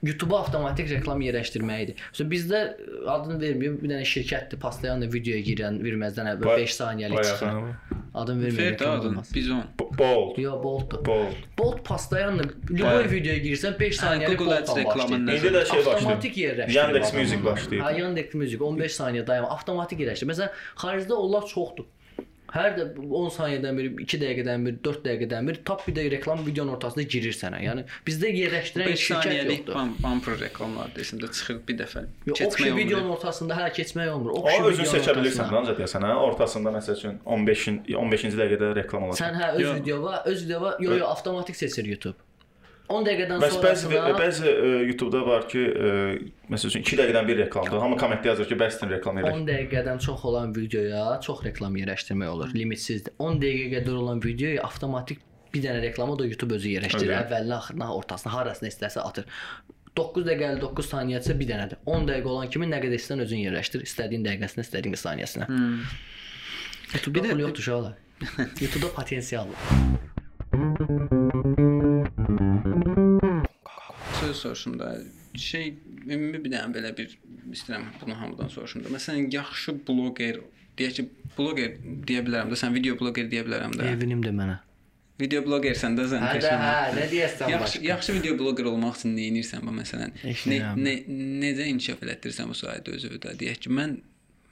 YouTube-a avtomatik reklam yerləşdirməyidir. So bizdə e, adını verməyim, bir dənə şirkətdir, pastayan da videoya girən verməzdən əvvəl Ba- 5 saniyəlik Bayağı çıxır. sənə- Adını verməyim. Fer də reklam adın olmaz. Bizon. B- Bold. Yo, Bolt. Bold. Bolt pastayan da Bayağı. любой videoya girsən 5 saniyəlik Google Ads Boltdan reklamından başlayır. İndi də şey başlayır. Avtomatik yerləşdirir. Yandex adamlar. Music başlayır. Ha, Yandex Music 15 saniyə dayanma, avtomatik yerləşdirir. Məsələn, xaricdə onlar çoxdur. Hər də 10 saniyədən bir, 2 dəqiqədən bir, 4 dəqiqədən bir tap bir də reklam videonun ortasında girir sənə. Yəni bizdə yerləşdirən 5 şirkət saniyəlik yoxdur. bam bumper reklamlar desində çıxır bir dəfə. Keçmək olmur. videonun ortasında hələ keçmək olmur. O O ki özün seçə bilirsən ancaq deyəsən, hə, ortasında məsəl üçün 15-in 15-ci dəqiqədə reklam olacaq. Sən hə öz videova, öz videova yo yo avtomatik seçir YouTube. 10 dəqiqədən Bəs bəzi sonrasına bəzi e, YouTube-da var ki, e, məsəl üçün 2 dəqiqədən bir reklamdır. Hamı kommentdə yazır ki, bəs sən reklam elə. 10 dəqiqədən çox olan videoya çox reklam yerləşdirmək olur. Limitsiz. 10 dəqiqə qədər olan videoya avtomatik bir dənə reklamı da YouTube özü yerləşdirir. Əvvəlinə, axırına, ortasına, harasına istəsə atır. 9 dəqiqə 59 saniyəsə bir dənədir. 10 dəqiqə olan kimi nə qədər istəsən özün yerləşdir. İstədiyin dəqiqəsinə, istədiyin saniyəsinə. Hmm. YouTube-da Bir də- pul yoxdur uşaqlar. YouTube-da potensial var. Söz soruşum da şey ümumi bir dənə belə bir istəyirəm bunu hamıdan soruşum da. Məsələn, yaxşı bloqer deyək ki, bloqer deyə bilərəm də, sən video bloqer deyə bilərəm də. Evinim də mənə. Video bloqersən də sən Hə də, peşman. hə, nə deyəsən Yaxşı, başqa? yaxşı video bloqer olmaq üçün nə edirsən bu məsələn? Ne, ne, necə inkişaf elətdirirsən bu sahədə özünü? Deyək ki, mən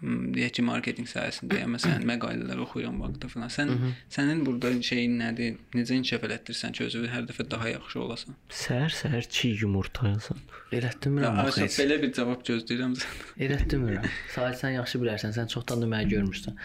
deyək ki, marketinq sahəsindəyəm. Məsələn, məqalələr oxuyuram vaxtda falan. Sən sənin burada şeyin nədir? Necə inkişaf elətdirirsən ki, özünü hər dəfə daha yaxşı olasan? Səhər-səhər çiy yumurta yazan. Ya, Elətdirmirəm axı belə bir cavab gözləyirəm səndən. Elətdirmirəm. Sadəcə sən yaxşı bilərsən, sən çoxdan da məni görmürsən.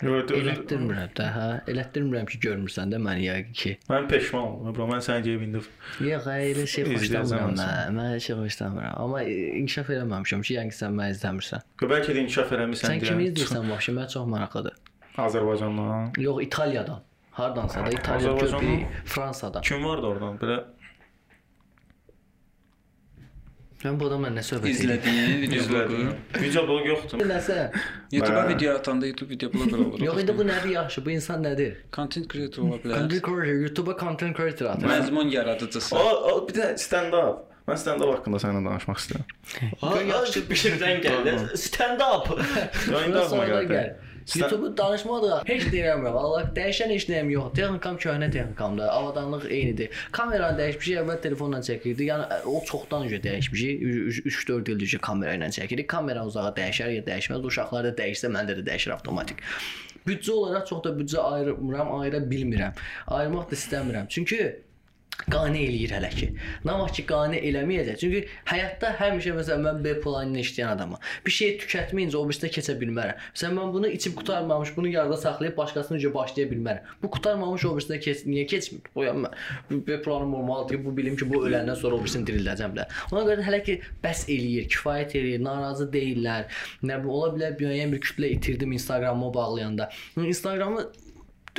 Elətdirmirəm də, hə. Elətdirmirəm ki, görmürsən də məni yəqin ki. Mən peşman oldum. Bro, mən sənin cebində Yox, hə, elə şey xoşlamıram olsun. mən. Elə şey xoşlamıram. Amma e, inkişaf eləməmişəm ki, yəqin sən məni izləmirsən. Bəlkə də inkişaf eləmisən Sən kimi izləyirsən vəbşə? Mən çox maraqlıdır. Azərbaycandan. Yox, İtaliyadan. Hardansa da İtaliya, Fransadan. Kim vardı oradan? Belə Mən bu adamla nə söhbət? İzlədiyin video bloqu. izlədim. Video blog yoxdur. Nəsə? YouTube-a video atanda YouTube video bloqer olur. Yox, indi bu nədir yaxşı? Bu insan nədir? content creator ola bilər. Content creator, YouTube-a content creator atır. Məzmun yaradıcısı. O, o bir də stand-up. Mən stand-up haqqında səninlə danışmaq istəyirəm. Yaxşı bişirdən gəldi. Stand up. Ya indi ağlıma gəldi. Gəl. YouTube danışmadı. Heç deyirəm yox. Allah dəyişən heç nəyim yox. Texnikam köhnə texnikamdır. Avadanlıq eynidir. Kameranı dəyişmişik, əvvəl telefonla çəkirdik. Yəni o çoxdan öncə dəyişmişik. 3-4 ildir ki, kamera ilə çəkirik. Kamera uzağa dəyişər ya dəyişməz. Uşaqlar da dəyişsə məndə də dəyişir avtomatik. Büdcə olaraq çox da büdcə ayırmıram, ayıra bilmirəm. Ayırmaq da istəmirəm. Çünki qane eləyir hələ ki. Vaxt ki qane eləməyəcək. Çünki həyatda həmişə məsələn mən B planını işləyən adamam. Bir şeyi tükətməyincə o birisinə keçə bilmərəm. Məsələn mən bunu içib qutarmamış, bunu yarıda saxlayıb başqasını necə başlaya bilmərəm. Bu qutarmamış o birisinə keç, niyə keçmir? Bu yəni B planım olmalıdır bu bilim ki, bu öləndən sonra o birisini dirildəcəm də. Ona görə hələ ki bəs eləyir, kifayət eləyir, narazı deyillər. Nə bu ola bilər müəyyən bir kütlə itirdim Instagramıma bağlayanda. Instagramı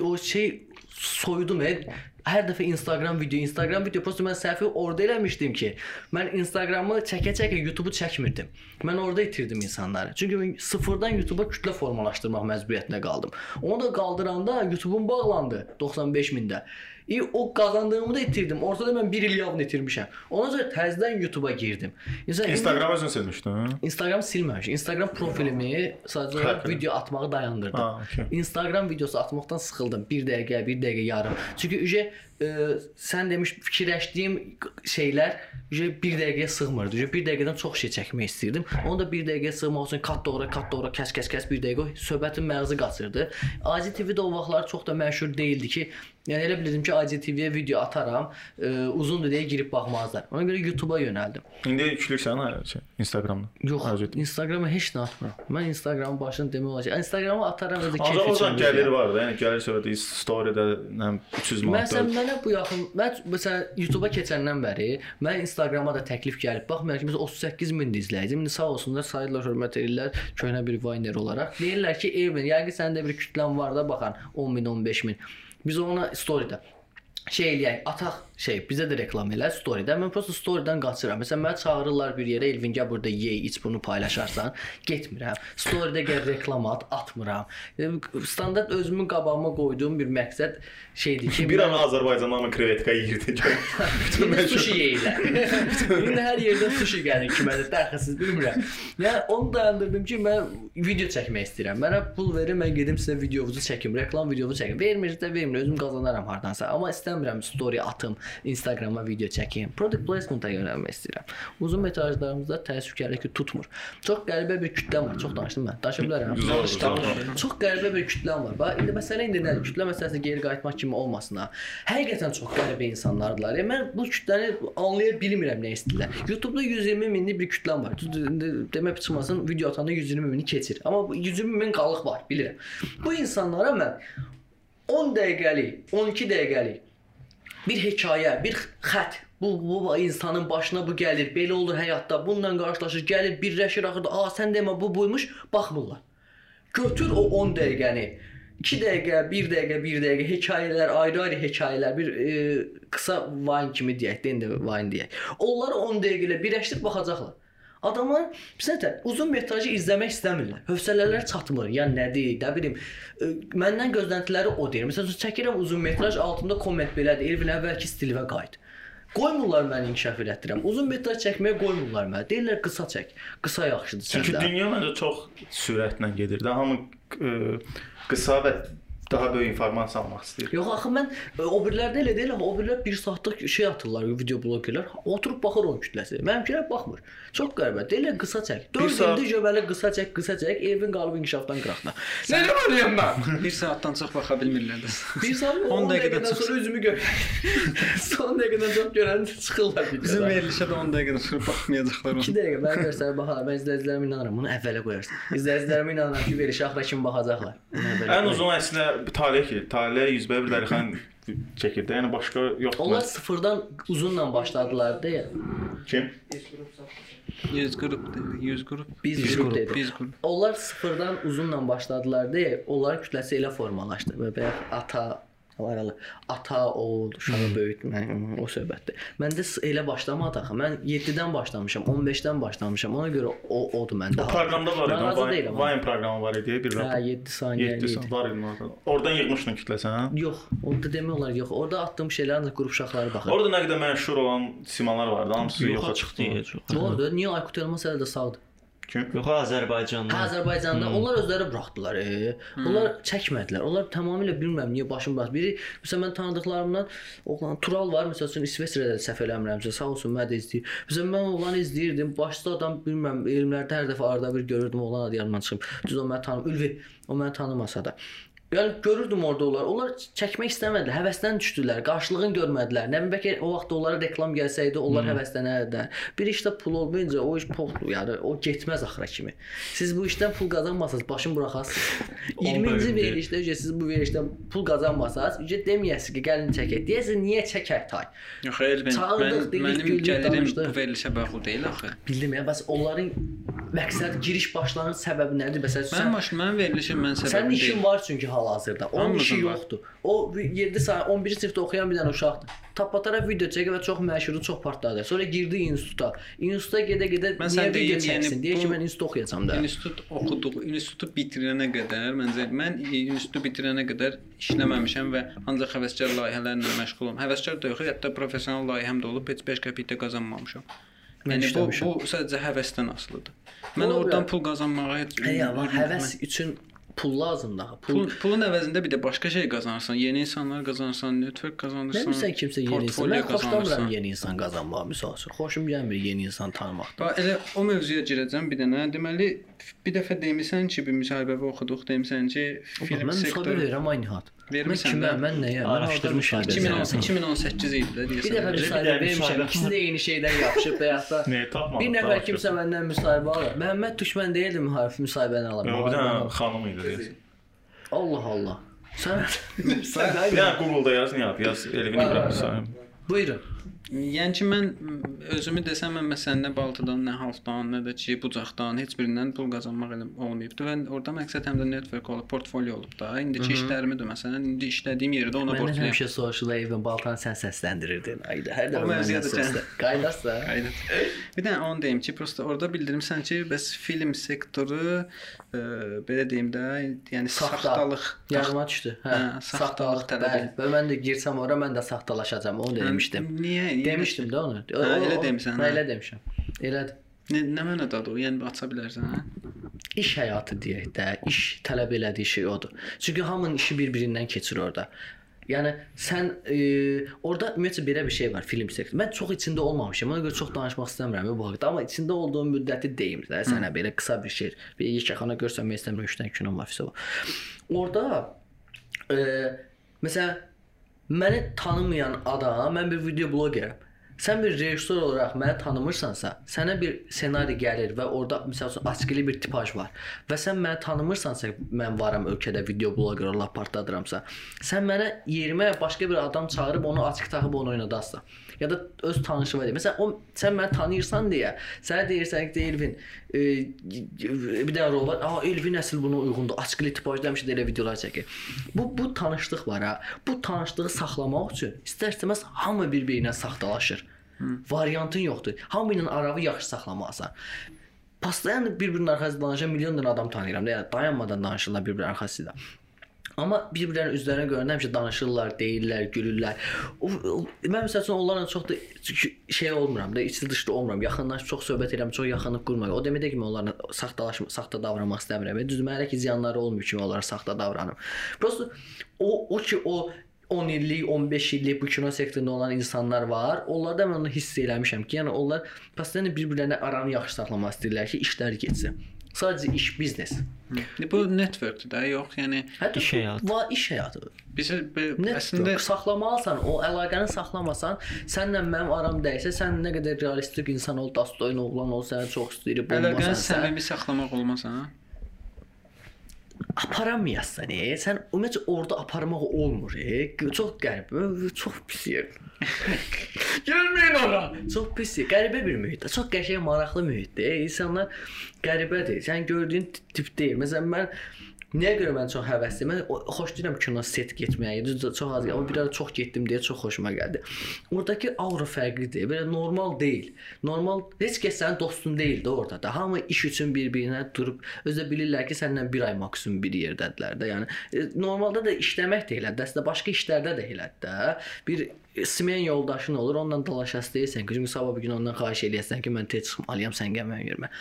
o şey soydum e. Hər dəfə Instagram video, Instagram video prosta mən səhvi orada eləmişdim ki, mən Instagramı çəkə-çəkə YouTube-u çəkmirdim. Mən orada itirdim insanları. Çünki mən sıfırdan YouTube-a kütlə formalaşdırmaq məcburiyyətində qaldım. Onu da qaldıranda YouTube-um bağlandı 95 mində. E, o qazandığımı da itirdim. Ortada mən 1 il yavını itirmişəm. Ona görə təzədən YouTube-a girdim. İnsan Instagram özün silmişdin. Instagram silməmişəm. Instagram profilimi sadəcə Hə, video atmağı dayandırdım. Ha, okey. Instagram videosu atmaqdan sıxıldım. 1 dəqiqə, 1 dəqiqə yarım. Çünki ücə e, sən demiş fikirləşdiyim şeylər 1 dəqiqəyə sığmırdı. 1 dəqiqədən çox şey çəkmək istirdim. Onu da 1 dəqiqəyə sığmaq üçün kat doğra, kat doğra, kəs kəs kəs 1 dəqiqə söhbətin məğzi qaçırdı. AZ TV-də o vaxtlar çox da məşhur değildi ki, yəni elə bilirdim ki, AZ TV-yə video ataram, e, uzundur deyə girib baxmazlar. Ona görə YouTube-a yönəldim. İndi yüklüksən ha şey, Instagramda. Yox, Hazır. Instagrama heç nə atmıram. Mən Instagramın başını demək olar ki, Instagrama ataram özü Ancaq keyfi oradan üçün. gəlir var da, yəni gəlir söhbəti story-də nə bilim, 300 manat. Məsələn, mənə bu yaxın, mən məsələn YouTube-a keçəndən bəri mən Instagrama da təklif gəlib. Ki, biz 38 min izləyicim. İndi sağ olsunlar, sayırlar, hörmət edirlər köhnə bir vayner olaraq. Deyirlər ki, Evin, yəqin sənin də bir kütlən var da baxan 10 min, 15 min. Biz ona story-də şey eləyək, ataq şey, bizə də reklam elə story-də. Mən prosta story-dən qaçıram. Məsələn, məni çağırırlar bir yerə, Elvin gəl burada yey, iç bunu paylaşarsan, getmirəm. Story-də gəl reklam at, atmıram. Standart özümün qabağıma qoyduğum bir məqsəd şeydir ki, bir an Azərbaycandan amma krevetka yeyirdi. İndi sushi yeyirlər. İndi hər yerdə sushi gəlir kimədə dəxilsiz bilmirəm. Yəni onu dayandırdım ki, mən video çəkmək istəyirəm. Mənə pul verin, mən gedim sizə videovuzu çəkim, reklam videovuzu çəkim. Vermirsə də vermir, özüm qazanaram hardansa. Amma istəmirəm story atım, Instagrama video çəkim. Product placement-a yönəlmək istəyirəm. Uzun metrajlarımızda təəssüfkar ki, tutmur. Çox qəribə bir kütləm var. Çox danışdım mən. Danışa bilərəm. Çox qəribə bir kütləm var. Bax, indi məsələ indi nədir? Kütlə məsələsinə geri qayıtmaq kimi olmasın ha. Həqiqətən çox qəribə insanlardılar. Yəni mən bu kütləni anlaya bilmirəm nə istəyirlər. YouTube-da 120 minlik bir kütləm var. İndi Demək çıxmasın, video atanda 120 mini keçir. Amma bu 120 min qalıq var, bilirəm. Bu insanlara mən 10 dəqiqəlik, 12 dəqiqəlik bir hekayə, bir xətt bu, bu insanın başına bu gəlir, belə olur həyatda, bununla qarşılaşır, gəlir, birləşir axırda, "A, sən demə bu buymuş." Baxmırlar. Götür o 10 dəqiqəni 2 dəqiqə, 1 dəqiqə, 1 dəqiqə hekayələr, ayrı-ayrı hekayələr, bir e, qısa Vine kimi deyək, də indi Vine deyək. Onları 10 dəqiqə ilə birləşdirib baxacaqlar. Adamlar bizə uzun metrajı izləmək istəmirlər. Hövsələləri çatmır. Ya nədir, nə bilim. e, Məndən gözləntiləri o deyir. Məsələn, çəkirəm uzun metraj, altında komment belədir. Elvin əvvəlki stilinə qayıt. Qoymurlar məni inkişaf elətdirəm. Uzun metraj çəkməyə qoymurlar məni. Deyirlər qısa çək. Qısa yaxşıdır Çünki səndə. dünya məncə çox sürətlə gedir də. Hamı ə, qısa və daha böyük informasiya almaq istəyir. Yox axı mən e, o birilərdə elə deyil, axı o birilər 1 saatlıq şey atırlar, video blogerlər. Oturub baxır onun kütləsi. Mənimkilər baxmır. Çox qəribə. Deyirlər qısa çək. 4 saat- ildir göbələ qısa çək, qısa çək. Evin qalıb inkişafdan qıraqda. Nə deməliyəm mən? 1 saatdan çox baxa bilmirlər də. 1 saat 10 10 dəqiqədən sonra üzümü gör. Son dəqiqədən çox görən çıxırlar Bizim videodan. verilişə də 10 dəqiqədən sonra baxmayacaqlar 2 onu. dəqiqə mən göstərib baxaram. Mən izləyicilərimə inanıram. Bunu əvvələ qoyarsın. İzləyicilərimə inanıram ki, verişə axıra kimi baxacaqlar. Ən uzun əslində Taleh ki, Taleh 101 dərixən çəkirdi. Yəni başqa yoxdur. Onlar sıfırdan uzunla başladılar deyə. kim? 100 qrupdur, 100 qrup. Biz 100 qrup dedik. Biz qrup. Onlar sıfırdan uzunla başladılar deyə, onların kütləsi elə formalaşdı. Və bayaq ata Varalı. Ata, oğul, uşağı böyütmək, o söhbətdir. Məndə elə başlamadı axı. Mən 7-dən başlamışam, 15-dən başlamışam. Ona görə o odur məndə. O proqramda var idi. Vine, proqramı var idi bir Hə, vaxt. 7 saniyə 7 idi. saat var idi orada. Oradan yığmışdın kütləsi, hə? Yox, orada demək olar yox. Orada atdığım şeylər ancaq qrup uşaqları baxır. Orada nə qədər məşhur olan simalar vardı. Hamısı Yoxa çıxdı. Doğrudur. Niyə Aykut Elmas hələ də sağdır? Kim? Yox, Azərbaycandan. Hə, Azərbaycanda onlar özləri buraxdılar. E. Onlar çəkmədilər. Onlar tamamilə bilmirəm niyə başım baş. Biri məsələn mən tanıdıqlarımdan oğlan Tural var, məsəl üçün İsveçrədə səhv eləmirəmsə, sağ olsun mən də izləyir. Məsələn mən oğlanı izləyirdim. Başda adam bilmirəm, elmlərdə hər dəfə arada bir görürdüm oğlan adı yadımdan çıxıb. Düz o məni tanım, Ülvi, o məni tanımasa da. Yəni görürdüm orada onlar. Onlar çəkmək istəmədilər, həvəsdən düşdülər, qarşılığını görmədilər. Nə bilim bəlkə o vaxt onlara reklam gəlsəydi, onlar həvəslənərdilər. Bir işdə pul olmayınca o iş pul, yəni o getməz axıra kimi. Siz bu işdən pul qazanmasanız başın buraxasınız. 20-ci bölümdə. verilişdə ücə siz bu verilişdən pul qazanmasanız, ücə deməyəsiniz ki, gəlin çəkək. Deyəsiniz niyə çəkək tay? Yox, Elvin, Çağırdıq, mən, dedik, mənim gəlirim danışdıq. bu verilişə bağlı deyil axı. Bildim ya, bəs onların məqsəd giriş başlanğıc səbəbi nədir? Məsələn, Mənim baş, mənim verilişim mən Sənin səbəbi işin deyil. var çünki hal-hazırda. Onun işi yoxdur. O 7 saat 11-ci sinifdə oxuyan bir dənə uşaqdır. Tapatara video çəkir və çox məşhurdur, çox partladı. Sonra girdi instituta. İnstituta gedə-gedə Mən niyə video çəksin? yəni Deyir ki, mən institut oxuyacağam da. İnstitut oxuduq, institutu bitirənə qədər məncə mən institutu bitirənə qədər işləməmişəm və ancaq həvəskar layihələrlə məşğulam. Həvəskar da yox, hətta professional layihəm də olub, heç 5 qəpik də qazanmamışam. Mən Yəni bu, bu sadəcə həvəsdən asılıdır. Mən Ola oradan bilər. pul qazanmağa heç Hə, amma həvəs üçün pul lazımdır axı. Pul, Pul, pulun əvəzində bir də başqa şey qazanırsan. Yeni insanlar qazanırsan, network qazanırsan. Bilmirsən kimsə yeni insan. Mən xoşlamıram yeni insan qazanmağı misal üçün. Xoşum gəlmir yeni insan tanımaqdan. Bax elə o mövzuya girəcəm bir dənə. Deməli bir dəfə demisən ki, bir müsahibə oxuduq, demisən ki, film Mən müsahibə sektoru verirəm aynı hat. Mən Vermisən kimə, də? mən nəyə? Mən Araşdırmışam harda desən. müsahibə 2018 verirəm? 2018 idi də deyəsən. Bir dəfə müsahibə vermişəm. müsahibə- İkisi də eyni şeydən yapışıb və ya da bir nəfər kimsə məndən müsahibə alır. Məhəmməd Düşmən deyildi müharif müsahibəni alır. Yox, bir dənə xanım idi deyəsən. Allah Allah. Sən Bir dənə Google-da yaz, nə yap? Yaz Elvin İbrahim var. Sahib. Buyurun. Yəni ki mən özümü desəm mən məsələn nə Baltıdan, nə Halfdan, nə də ki bucaqdan heç birindən pul qazanmaq elə olmayıbdı və orada məqsəd həm də network olub, portfolio olub da. İndiki işlərimi də məsələn indi işlədiyim yerdə ona borcluyam. həmişə soruşurlar Evin Baltan sən səsləndirirdin. Ayda hər dəfə O mövzuya məndən da çən- səslən. Qaynarsa. Aynen. Bir də onu deyim ki, prosta orada bildirmisən ki, bəs film sektoru e, belə deyim də, yəni Saxta. saxtalıq. Yadıma düşdü. Hə, Hə, saxtalıq tələb. Və mən də girsəm ora mən də saxtalaşacağam. Onu da demişdim. Niyə? Demişdim də onu. Hə, elə demisən, Hə, elə demişəm. Elədir. Nə, nə mənadadır o? Yəni aça bilərsən, hə? İş həyatı deyək də, iş tələb elədiyi şey odur. Çünki hamının işi bir-birindən keçir orada. Yəni sən e, orada ümumiyyətlə belə bir şey var film sektoru. Mən çox içində olmamışam. Ona görə çox danışmaq istəmirəm bu haqqda, amma içində olduğum müddəti deyim də sənə belə qısa bir şey. Bir yekəxana görsənmək istəmirəm 3 dənə kino var. Orada e, məsələn məni tanımayan adam, mən bir video bloqeram. Sən bir rejissor olaraq məni tanımırsansa, sənə bir ssenari gəlir və orada məsəl üçün askili bir tipaj var və sən məni tanımırsansa, mən varam ölkədə video bloqer olaraq partladıramsa, sən mənə yerimə başqa bir adam çağırıb onu açıq taxıb onu oynadassan. Ya da öz tanışıma deyir. Məsələn, o sən məni tanıyırsan deyə, sənə deyirsən ki, Elvin, e, bir dənə rol var. Aa, Elvin əsl buna uyğundur. Askili tipajda həmişə də elə videolar çəkir. Bu bu tanışlıq var ha. Bu tanışlığı saxlamaq üçün istər-istəməz hamı bir-birinə saxtalaşır. Variantın yoxdur. Hamı ilə arağı yaxşı saxlamalısan. Pastayan bir-birinin arxasında danışan milyon dənə adam tanıyıram. Yəni dayanmadan danışırlar bir-birinin arxasında. Amma bir-birlərinin üzlərinə görəndə həmişə danışırlar, deyirlər, gülürlər. O, o, mən məsəl üçün onlarla çox da şey olmuram da, içli dışlı olmuram. Yaxınlaşıb çox söhbət edirəm, çox yaxınlıq qurmuram. O demək deyil ki, mən onlarla saxtalaşma, saxta davranmaq istəmirəm. Düzdür, mənə ki ziyanları olmuyor ki, onlara saxta davranım. Prosta o o ki o 10 illik, 15 illik bu kino sektorunda olan insanlar var. Onlarda mən onu hiss eləmişəm ki, yəni onlar pastanın bir-birlərinə aranı yaxşı saxlamaq istəyirlər ki, işlər getsin. Sadəcə iş, biznes. Bu networkdur da, yox, yəni Hətta İş həyatı. Va iş həyatı. Nə əslində saxlamalısan, o əlaqəni saxlamasan, sənlə mənim aram dəysə, sən nə qədər realistik insan ol, dastoyun oğlan ol, səni çox istəyirəm, əlaqəni olmasan, sən səmimi saxlamaq olmaz, hə? aparamayasan, e, sən ümumiyyətlə orada aparmaq olmur, e. Çox qəribə, çox pis yer. Gəlməyin ora. Çox pis, yer, qəribə bir mühitdə, çox qəşəng, maraqlı mühitdir. İnsanlar qəribədir. Sən gördüyün tip deyil. Məsələn mən Nəyə görə mən çox həvəsliyəm? Mən xoşlayıram kino set getməyi. Düzdür, çox az, amma bir ara çox getdim deyə çox xoşuma gəldi. Oradakı aura fərqlidir. Belə normal deyil. Normal heç kəs sənin dostun deyil də orada da. Hamı iş üçün bir-birinə durub özə bilirlər ki, səndən bir ay maksimum bir yerdədirlər də. Yəni e, normalda da işləmək də elədir. Əslində başqa işlərdə də elədir də. Bir smen yoldaşın olur, onunla dalaşası deyirsən ki, çünki sabah bir gün ondan xahiş eləyəsən ki, mən tez çıxmalıyam, sən gəl mənim yerimə.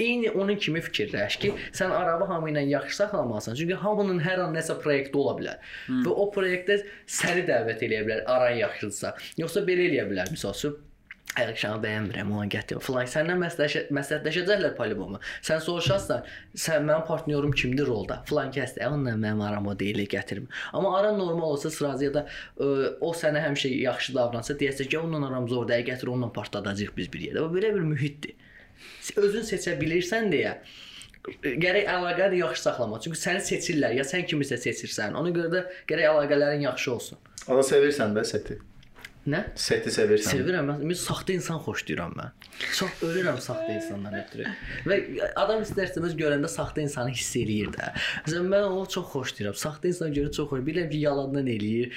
Eyni onun kimi fikirləş ki, sən arağı hamı ilə yaxşı saxlamalısan. Çünki hamının hər an nəsə proyekti ola bilər. Hmm. Və o proyektdə səni dəvət eləyə bilər, aran yaxşıdırsa. Yoxsa belə eləyə bilər, məsəl üçün Ayaqşanı bəyənmirəm, onu gətir. Falan səndən məsləhət məsləhətləşəcəklər polibomu. Sən soruşarsan, sən mənim partnyorum kimdir rolda? Falan kəsdir. Onunla mənim aram o deyil, gətirim. Amma aran normal olsa sırazı ya da ə, o sənə həmişə yaxşı davransa, deyəsən ki, onunla aram zor deyil, gətir onunla partladacağıq biz bir yerdə. Bu belə bir mühitdir. Özün seçə bilirsən deyə gərək əlaqəni yaxşı saxlamaq. Çünki səni seçirlər, ya sən kimisə seçirsən. Ona görə də gərək əlaqələrin yaxşı olsun. Ana sevirsən də seti. Nə? Seti sevirsən. Sevirəm mən. Saxta insan xoşlayıram mən. Çox ölürəm saxta insandan ötürü. Və adam istər-istəməz görəndə saxta insanı hiss eləyir də. Məsələn mən onu çox xoşlayıram. Saxta insan görə çox xoş. Bilirəm ki, yalandan eləyir.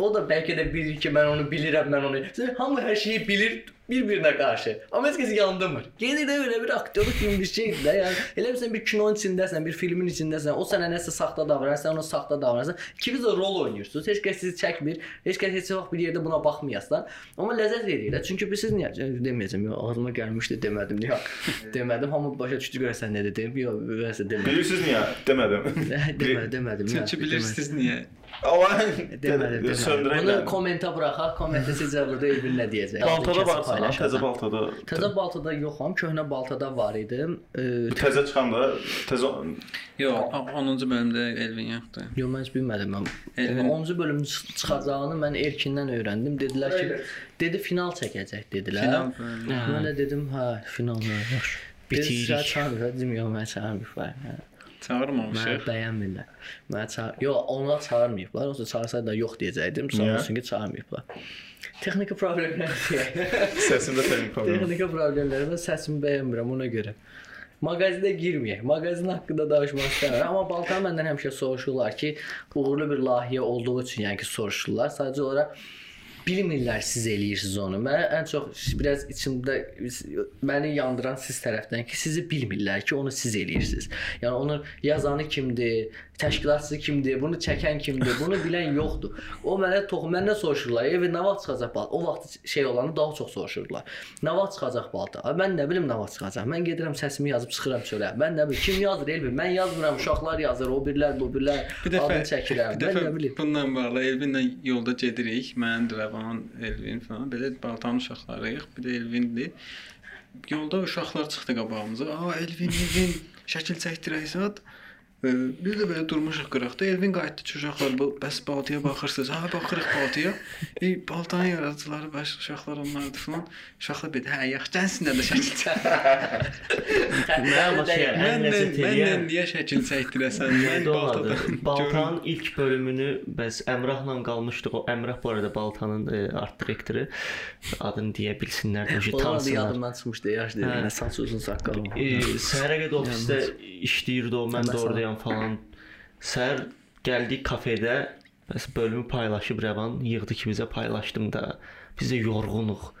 O da bəlkə də bilir ki, mən onu bilirəm, mən onu. Məsələn, hamı hər şeyi bilir bir-birinə qarşı. Amma heç kəs yandırmır. Gedir də elə bir aktyorluq kimi bir şeydir də. Yəni elə bilsən bir kinonun içindəsən, bir filmin içindəsən, o sənə nəsə saxta davranır, sən ona saxta davranırsan. İkiniz də rol oynayırsınız. Heç kəs sizi çəkmir. Heç kəs heç vaxt bir yerdə buna baxmayasınız. Amma ləzzət verir də. Çünki biz siz niyə deməyəcəm, yox, ağzıma gəlmişdi demədim, yox. demədim, hamı başa düşdü görəsən nə dedim, yox, nəsə demədim. Bilirsiniz niyə? Demədim. demədim, demədim. Çünki bilirsiniz niyə? Demədim. söndürək. Bunu komentə buraxaq, kommentə sizə burada Elvin nə deyəcək? Baltada paylaşacaq. təzə baltada. Təzə baltada yoxam, köhnə baltada var idim. Təzə çıxan da təzə Yox, 10-cu bölümdə Elvin yoxdur. Yox, mən heç bilmədim mən. Elvin- 10-cu bölümün çıx- çıxacağını mən Erkindən öyrəndim. Dedilər ki, dedi final çəkəcək dedilər. Final bölümü. Mən də dedim, hə, final yaxşı. Bitirik. Çağırır, dedim, yox, mən çağırmır. Çağırmamışıq. bəyənmirlər. Mənə çağır. Yox, onlar çağırmayıblar. Olsa çağırsaydı da yox deyəcəkdim. Sağ olsun ki, çağırmayıblar. Texniki problemlər səsimdə. Texniki problemlər və səsimi bəyənmirəm ona görə. Mağazinə girməyək. Mağazin haqqında danışmaq istəmirəm. Amma Balkan məndən həmişə soruşurlar ki, uğurlu bir layihə olduğu üçün, yəni ki, soruşurlar. Sadəcə olaraq bilmirlər siz eləyirsiniz onu. Mən ən çox biraz içimdə məni yandıran siz tərəfdən ki, sizi bilmirlər ki, onu siz eləyirsiniz. Yəni onun yazanı kimdir, təşkilatçısı kimdir, bunu çəkən kimdir, bunu bilən yoxdur. O mənə tox məndən soruşurlar, evi nə vaxt çıxacaq balta? O vaxt şey olanı daha çox soruşurlar. Nə vaxt çıxacaq balta? Mən nə bilim nə vaxt çıxacaq. Mən gedirəm səsimi yazıb çıxıram çölə. Mən nə bilim kim yazır Elvin? Mən yazmıram, uşaqlar yazır, o birlər, bu birlər. Bir dəfə adını çəkirəm. Bir Mən dəfə nə bilim. bundan bağlı Elvinlə yolda gedirik. Mən, Drəvan, Elvin falan belə baltanın uşaqlarıyıq. Bir də Elvindir. Yolda uşaqlar çıxdı qabağımıza. Aa Elvin, Elvin şəkil. Ee, Biz də belə durmuşuq qıraqda. Elvin qayıtdı uşaqlar bu bəs baltaya baxırsınız. Ha, baxırıq baltaya. E, baltanın yaradıcıları bəs uşaqlar onlardır falan. Uşaqlar belə, hə, yaxşı, gəlsinlər də şəkil çək. Məndən, məndən niyə şəkil çəkdirəsən? Mən baltadan Baltanın ilk bölümünü bəs Əmrahla qalmışdıq. O Əmrah bu arada Baltanın e, art direktoru. Adını deyə bilsinlər, da tansınlar. yadımdan çıxmışdı, yaş. Hə. Nə saç uzun saqqalım. səhərə qədər ofisdə işləyirdi o, mən də Məsələn. Oradayam falan. Səhər gəldik kafedə, bəs bölümü paylaşıb Rəvan yığdı ki, bizə paylaşdım da. Biz də yorğunuq.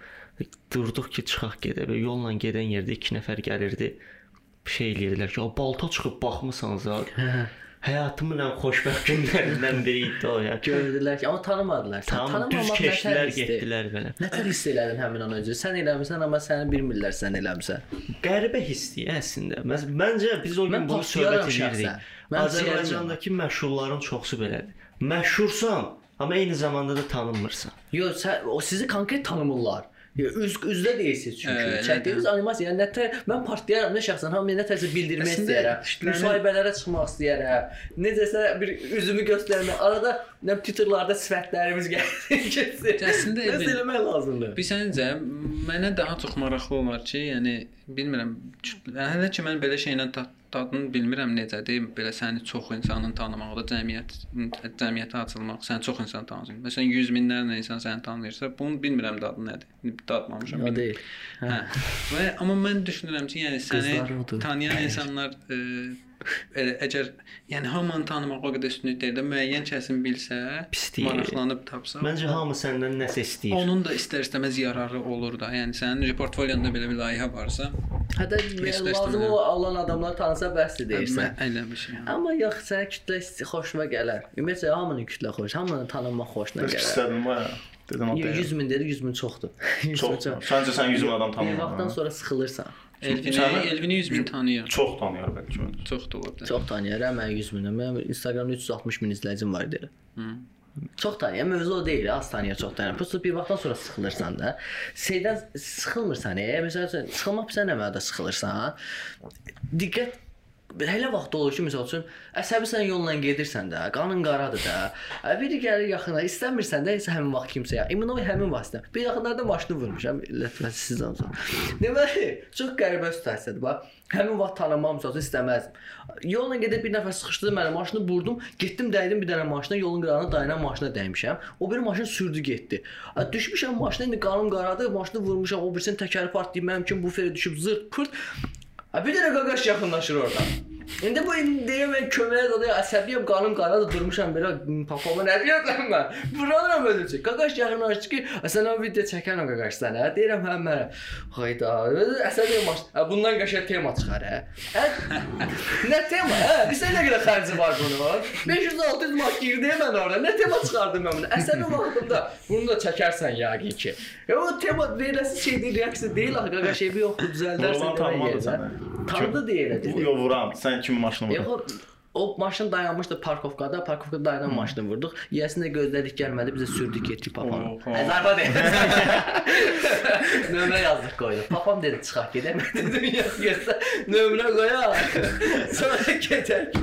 Durduq ki, çıxaq gedək. Yolla gedən yerdə 2 nəfər gəlirdi. Bir şey eləyirdilər ki, "O balta çıxıb baxmısanız ha?" Həyatımın ən xoşbəxt günlərindən biri idi o ya. Gördülər ki, amma tanımadılar. Sən Tam düz keçdilər, getdilər belə. Nətər hiss elədin həmin an öncə? Sən eləmisən, amma səni bilmirlər sən eləmisən. Qəribə hissdir əslində. Məs- Məncə biz o gün bunu söhbət edirdik. Azərbaycandakı məşhurların çoxusu belədir. Məşhursan, amma eyni zamanda da tanınmırsan. Yox, sən o sizi konkret tanımırlar. Üz üzdə deyilsiniz çünki. Hə, Çəkdiyiniz animasiya, yəni nətər mən partlayaram nə şəxsən, hamıya nətərsə bildirmək Əslində istəyirəm. işlərin- Müsahibələrə çıxmaq istəyirəm. Necəsə bir üzümü göstərmək. Arada nə titrlarda sifətlərimiz gəlir. Əslində Elvin- eləmək lazımdır. Bilsənicə, mənə daha çox maraqlı olar ki, yəni bilmirəm, hələ ki mən belə şeylə dadını bilmirəm necədir. Belə səni çox insanın tanımaqda, cəmiyyət cəmiyyətə açılmaq, sən çox insan tanıyırsan. Məsələn, 100 minlərlə insan səni tanıyırsa, bunu bilmirəm dadı nədir. Dadmamışam. Bilmirəm. deyil. Hə. Və amma mən düşünürəm ki, yəni səni tanıyan insanlar e, elə əgər yəni hamını tanımaq o qədər üstünlük deyil də müəyyən kəsim bilsə, Pis deyil. maraqlanıb tapsa, Məncə hamı səndən nəsə istəyir. Onun da istər-istəməz yararı olur da. Yəni sənin portfolionda belə bir layihə varsa, Hətta lazım olan adamlar tanısa bəsdir deyirsən. mən elə bir şey. Amma yox, sənə kütlə xoşuna gələr. Ümumiyyətlə hamının kütlə xoş, hamının tanınmaq xoşuna gələr. istədim. Dedim o deyil. 100 min dedi, 100 min çoxdur. 100 Çox. Səncə sən 100 min adam Bir vaxtdan tanımırsan? sonra sıxılırsan. Elvini, Səni- Elvini 100 min tanıyır. Çox tanıyır bəlkə mən. Çox da ola bilər. Çox tanıyıram mən 100 minə. Mənim Instagramda 360 min izləyicim var idi. Hı. Çox tanıyır. Mövzu o deyil, az tanıyır, çox tanıyır. Prosta bir vaxtdan sonra sıxılırsan da. Şeydən sıxılmırsan, e, məsələn, sıxılmaq sən nə mənada sıxılırsan? Diqqət Hələ vaxt olur ki, məsəl üçün əsəbisən yolla gedirsən də, qanın qaradır da. ə, Biri gəlir yaxına, istəmirsən də heç həmin vaxt kimsəyə. İminoy həmin vaxtda. Bir yaxınlarda maşını vurmuşam, lətfəs siz olsun. Deməli, çox qəribə situasiyadır bax. Həmin vaxt tanımam məsəl üçün istəməzdim. Yolla gedib bir nəfər sıxışdırdı məni, maşını vurdum, getdim dəydim bir dənə maşına, yolun qırağına dayanan maşına dəymişəm. O biri maşın sürdü getdi. Düşmüşəm maşına, indi qanım qaradır, maşını vurmuşam, o birisinin təkəri partlayıb, mənim kimi buferi düşüb zırt pırt. Ha bir dənə qaqaş yaxınlaşır oradan. İndi bu indi deyir mən köməyə dadı əsəbiyəm, qanım qaradı durmuşam belə papama nə deyirəm mən? Vuranıram öləcək. Qaqaş yaxınlaşdı ki, sən o video çəkənəm qaqaş sənə. Deyirəm hə mənə. Hayda. Əsəbiyəm baş. Hə bundan qəşəng tema çıxar hə. Hə? nə tema? Hə, bizə nə qədər xərci var bunun? 500-600 manat girdi mən orada. Nə tema çıxardım mən bunu? Əsəbi vaxtımda bunu da çəkərsən yəqin ki. Ya o tema veriləsi şey deyil, reaksiya deyil axı qaqaş evi yoxdur, düzəldərsən. Oğlan tanımadı Tanıdı deyilə dedi. Yo vuram. Sən kimin maşını Yox, vurdun? o, o maşın dayanmışdı parkovkada, parkovkada dayanan maşını vurduq. Yiyəsini də gözlədik gəlmədi, bizə sürdük getdik papamı. Oho. Əzarba de. nömrə yazdıq qoyduq. Papam dedi çıxaq gedək. Mən dedim yox, yoxsa nömrə qoyaq. Sonra gedək.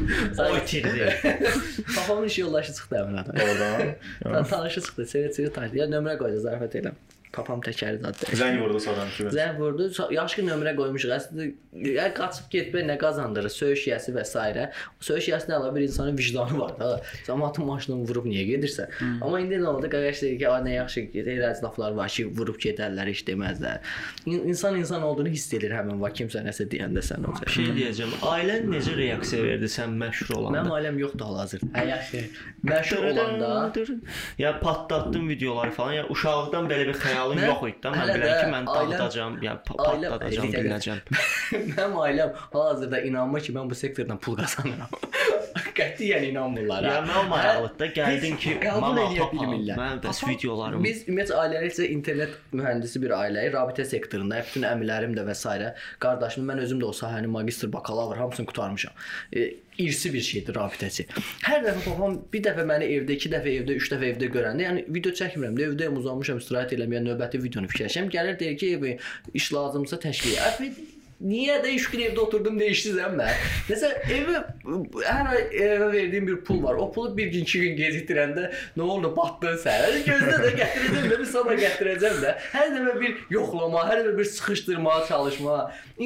O itirdi. Papamın iş yoldaşı çıxdı əmrədən. Oradan. Ta- Tanışı çıxdı, sevə-sevə tanıdı. Ya nömrə qoydu, zarafat elə. Papam təkəri zadı. Zəng vurdu sonra ki. Zəng vurdu. Yaxşı ki nömrə qoymuşuq. Əslində ya qaçıb getmək nə qazandırır? Söyüş yiyəsi və s. Söyüş yiyəsində əlavə bir insanın vicdanı var da. Cəmaatın maşınını vurub niyə gedirsən? Amma indi nə oldu? Qaqaş dedi ki, "Ay nə yaxşı gedir, laflar var ki, vurub gedərlər, heç deməzlər." İn- İnsan insan olduğunu hiss edir həmin vaxt kimsə nəsə deyəndə sən o Bir şey deyəcəm. Ailən necə reaksiya verdi sən məşhur Mənim olanda? ailəm yoxdur hal-hazırda. Hə yaxşı. Məşhur olanda ya patlatdın videoları falan, ya uşaqlıqdan belə bir xəyalın Mən yox idi də. Mən bilirəm ki, mən ailəm- dağıdacağam, ya pa- ailəm- patladacağam, Bir dəqiqə. dinləyəcəm. Mənim ailəm hal-hazırda inanmır ki, mən bu sektordan pul qazanıram. Qətiyyən inanmırlar. Ya ha. mən maraqlıqda gəldin Heç ki, qəbul papa, bilmirlər. mən bəs videolarım. Biz ümumiyyətlə ailəlikcə internet mühəndisi bir ailəyik, rabitə sektorunda, bütün əmilərim də və s. qardaşım, mən özüm də o sahənin magistr, bakalavr hamısını qurtarmışam. E, irsi bir şeydir rabitəçi. Hər dəfə papam bir dəfə məni evdə, iki dəfə evdə, üç dəfə evdə görəndə, yəni video çəkmirəm də, evdəyəm, uzanmışam, istirahət eləməyə, növbəti videonu fikirləşirəm. Gəlir deyir ki, evi iş lazımsa təşkil et. Niyə də 3 gün evdə oturdum dəyişdizəm mən? Məsələn, evə hər ay evə verdiyim bir pul var. O pulu bir gün, iki gün gecikdirəndə nə oldu? Batdın sən. Gözlə də gətirəcəm də, bir sabah gətirəcəm də. Hər dəfə bir yoxlama, hər dəfə bir sıxışdırmağa çalışma.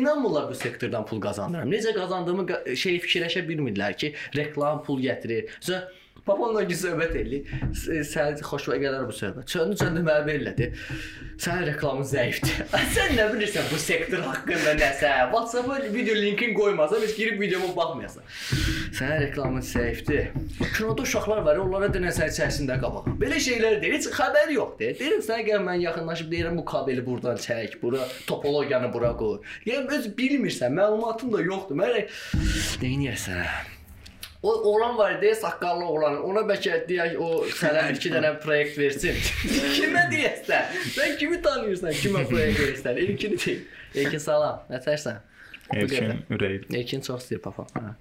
İnanmırlar bu sektordan pul qazanıram. Necə qazandığımı qa- şey fikirləşə bilmirlər ki, reklam pul gətirir. Məsələn, Papamla ki söhbət eləyir. S- Sən xoşuna gələr bu söhbət. Çöndü çöndü mənə verildi. Sənin reklamın zəifdir. Sən nə bilirsən bu sektor haqqında nəsə? WhatsApp-a video linkini qoymasan, heç girib videoma baxmayasan. Sənin reklamın zəifdir. Kinoda uşaqlar var, onlara denən sən içərisində qabaq. Belə şeylər deyir, heç xəbər yoxdur. Deyirəm sənə gəl mən yaxınlaşıb deyirəm bu kabeli burdan çək, bura topologiyanı bura qoy. Yəni öz bilmirsən, məlumatın da yoxdur. Mən neynirsən? O oğlan var idi, saqqallı oğlan. Ona bəlkə deyək o sənə 2 dənə proyekt versin. Kimə deyəsən? Sən kimi tanıyırsan? Kimə proyekt verirsən? İlkini deyil. İlkin salam. Nətərsən? Elçin ürəyi. İlkin çox istəyir papa. Ha.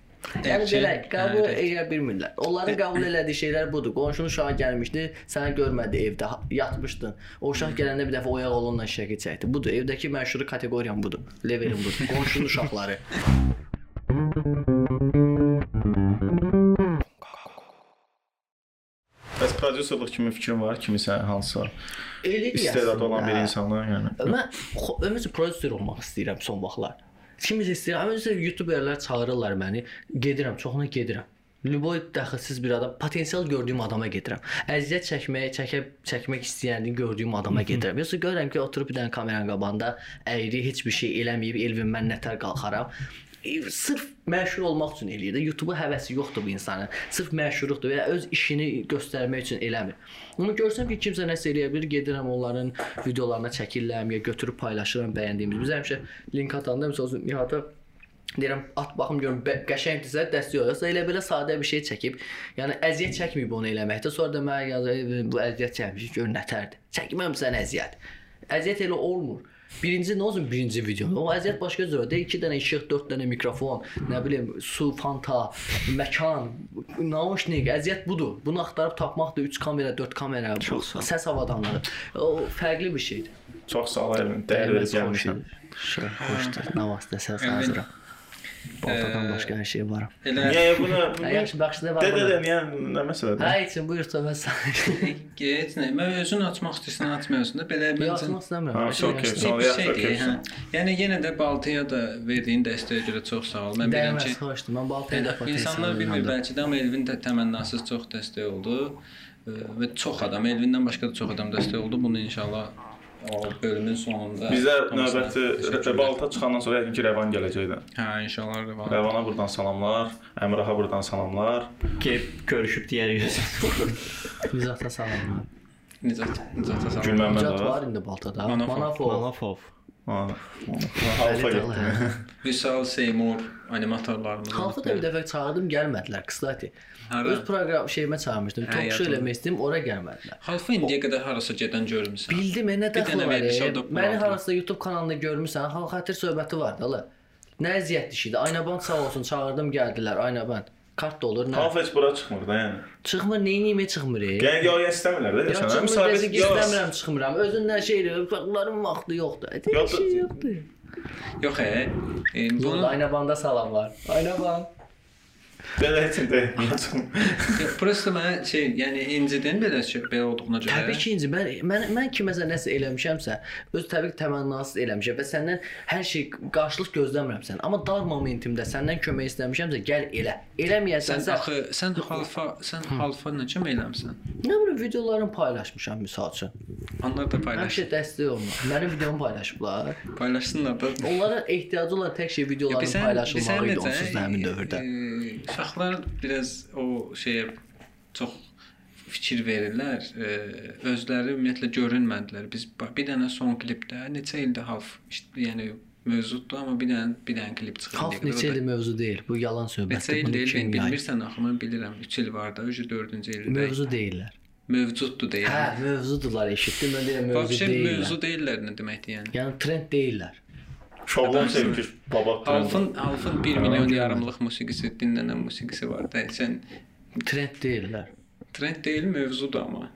Yəni belə qəbul edə bilmirlər. Onların qəbul elədiyi şeylər budur. Qonşunun uşağı gəlmişdi, səni görmədi evdə, yatmışdın. O uşaq gələndə bir dəfə oyaq olunla şəkil çəkdi. Budur, evdəki məşhur kateqoriyam budur. Levelim budur. Qonşunun uşaqları. prodüserlik kimi fikrin var, kimisə hansısa istedad olan bir insanlar, yəni. Mən ömrümcə prodüser olmaq istəyirəm son vaxtlar. Kimisə istəyirəm. Ömrümcə youtuberlər çağırırlar məni. Gedirəm, çoxuna gedirəm. Lüboy dəxilsiz bir adam, potensial gördüyüm adama gedirəm. Əziyyət çəkməyə, çəkə çəkmək istəyəni gördüyüm adama gedirəm. Yoxsa görürəm ki, oturub bir dənə kameranın qabağında əyri heç bir şey eləməyib, elvimdən nətər qalxaram. Sırf məşhur olmaq üçün eləyir də. YouTube-a həvəsi yoxdur bu insanın. Sırf məşhurluqdur və ya öz işini göstərmək üçün eləmir. Onu görsəm ki, kimsə nəsə eləyə bilir, gedirəm onların videolarına çəkirəm ya götürüb paylaşıram bəyəndiyimiz. Biz həmişə link atanda məsəl üçün Nihata deyirəm at baxım görüm qəşəngdirsə dəstək olursa elə belə sadə bir şey çəkib, yəni əziyyət çəkməyib onu eləməkdə. Sonra da mənə yazır "Ey, bu əziyyət çəkmiş gör nətərdir. Çəkməmisən əziyyət. Əziyyət elə olmur. Birinci nə olsun birinci video. O əziyyət başqa cürədir. 2 dənə işıq, 4 dənə mikrofon, nə bilim, su, fanta, məkan, nauşnik, əziyyət budur. Bunu axtarıb tapmaq da 3 kamera, 4 kamera, bu səs avadanları. O fərqli bir şeydir. Çox sağ ol Elvin. Dəyər gəlmişsən. Xoşdur. Nə vaxt səs hazıram. Baltadan başqa hər şey var. Elə Niyə buna? Yaxşı baxışda var. Də də də niyə nə məsələdir? Hə, üçün buyur söhbət sən. get nə? Mən özün açmaq istəyirsən, açmıyorsun da belə məncə Yazmaq istəmirəm. Ha, okey, yaxşı. sağ ol. bir ya, şey deyil, okey. hə. Yəni yenə də Baltaya da verdiyin dəstəyə görə çox sağ ol. Mən bilirəm ki, xoşdur. Mən baltaya da Yəni, insanlar bilmir bəlkə də amma Elvin də təmənnasız çox dəstək oldu və çox adam Elvindən başqa da çox adam dəstək oldu. Bunu inşallah o bölümün sonunda Bizə növbəti balta çıxandan sonra yəqin ki Rəvan gələcək də. Hə, inşallah Rəvan. Rəvana buradan salamlar, Əmraha buradan salamlar. Ki görüşüb digər yüz. Nizata salam. Nicat, Nicata sağ ol. Gülməmməd Nicat var. var indi baltada. Manafov. Manafov. Vüsal Seymur animatorlarımız. Halfa da bir dəfə çağırdım, gəlmədilər. Kıslati. Hara? Öz proqram şeyimə çağırmışdım. Hə, Talk show eləmək istəyim, ora gəlmədilər. Halfa indiyə qədər harasa gedən görmüsən. Bildim, nə Bir dəxli var. vermiş, e? Məni harasa YouTube kanalında görmüsən, hal xətir söhbəti vardı ala. Nə əziyyətli şeydi. Aynaband sağ olsun, çağırdım, gəldilər. Aynaband. Kart da olur, nə? Alfa heç bura çıxmır da yəni. Çıxmır, neyniyim, çıxmır. e? Yəni ya istəmirlər də çıxmır, Müsabaqə desə ki, istəmirəm, çıxmıram. Özündən şeydir, uşaqların vaxtı yoxdur. E, Heç şey yoxdur. Yox, e, e, Bunu Aynabanda salam var. Aynaband. Belə heç də. Yox, prosta mənə şey, yəni incidən belə şey belə olduğuna görə. Təbii ki, inci mən mən mən kiməsə nəsə eləmişəmsə, öz təbii ki, təmənnasız eləmişəm və səndən hər şey qarşılıq gözləmirəm sən. Amma dar momentimdə səndən kömək istəmişəmsə, gəl elə. sən Eləməyəsənsə, axı sən halfa, sən halfa necə eləmsən? nə bilim videolarımı paylaşmışam misal üçün. Onlar da paylaş. Həmişə dəstək olma. Mənim videomu paylaşıblar. Paylaşsınlar da. Onlara ehtiyacı olan tək şey videoların paylaşılmağı idi onsuz da həmin dövrdə. Uşaqlar biraz o şeyə çox fikir verirlər. E, özləri ümumiyyətlə görünmədilər. Biz bir dənə son klipdə neçə ildir half, işte, yəni mövzudur, amma bir dənə bir dənə klip çıxır. Half neçə ildir mövzu deyil. Bu yalan Neçə söhbətdir. il Bunu deyil, yayır? bilmirsən axı mən bilirəm. 3 il var da, ücü 4-cü ildə. Mövzu deyirlər. Mövcuddur Hə, deyirəm. mövzudurlar eşitdim. Mən deyirəm mövzu Vəbşə deyirlər. mövzu deyirlər nə deməkdir yəni? Yəni trend deyirlər. Şoğlan sevmiş baba. Alfın Alfın 1 milyon yarımlıq musiqisi, dinlənən musiqisi var da. Sən Trend deyirlər. trend deyil, mövzudur amma.